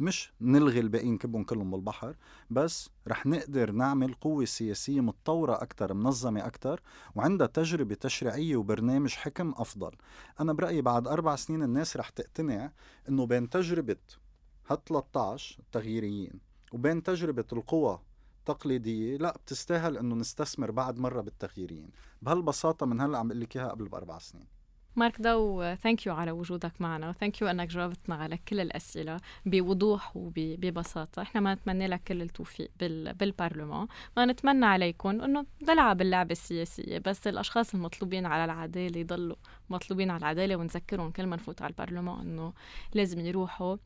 مش نلغي الباقيين نكبهم كلهم بالبحر بس رح نقدر نعمل قوة سياسية متطورة أكثر منظمة أكثر وعندها تجربة تشريعية وبرنامج حكم أفضل. أنا برأيي بعد أربع سنين الناس رح تقتنع أنه بين تجربة هال 13 التغييريين وبين تجربة القوى التقليدية لا بتستاهل إنه نستثمر بعد مرة بالتغييرين بهالبساطة من هلأ عم بقول لك إياها قبل بأربع سنين. مارك ضو thank you على وجودك معنا و thank you أنك جاوبتنا على كل الأسئلة بوضوح وببساطه إحنا ما نتمنى لك كل التوفيق بال... بالبرلمان. ما نتمنى عليكم إنه نلعب اللعبه السياسية بس الأشخاص المطلوبين على العدالة يضلوا مطلوبين على العدالة ونذكرهم كل ما نفوت على البرلمان إنه لازم يروحوا.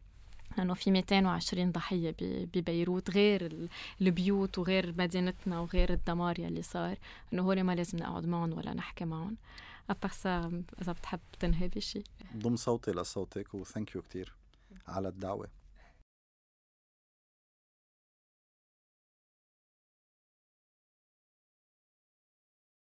لأنه في 220 ضحية ببيروت غير البيوت وغير مدينتنا وغير الدمار يلي صار. إنه هول ما لازم نقعد معهم ولا نحكي معهم. أبارسا إذا بتحب تنهي بشي ضم صوتي لصوتك وثانك يو كتير على الدعوة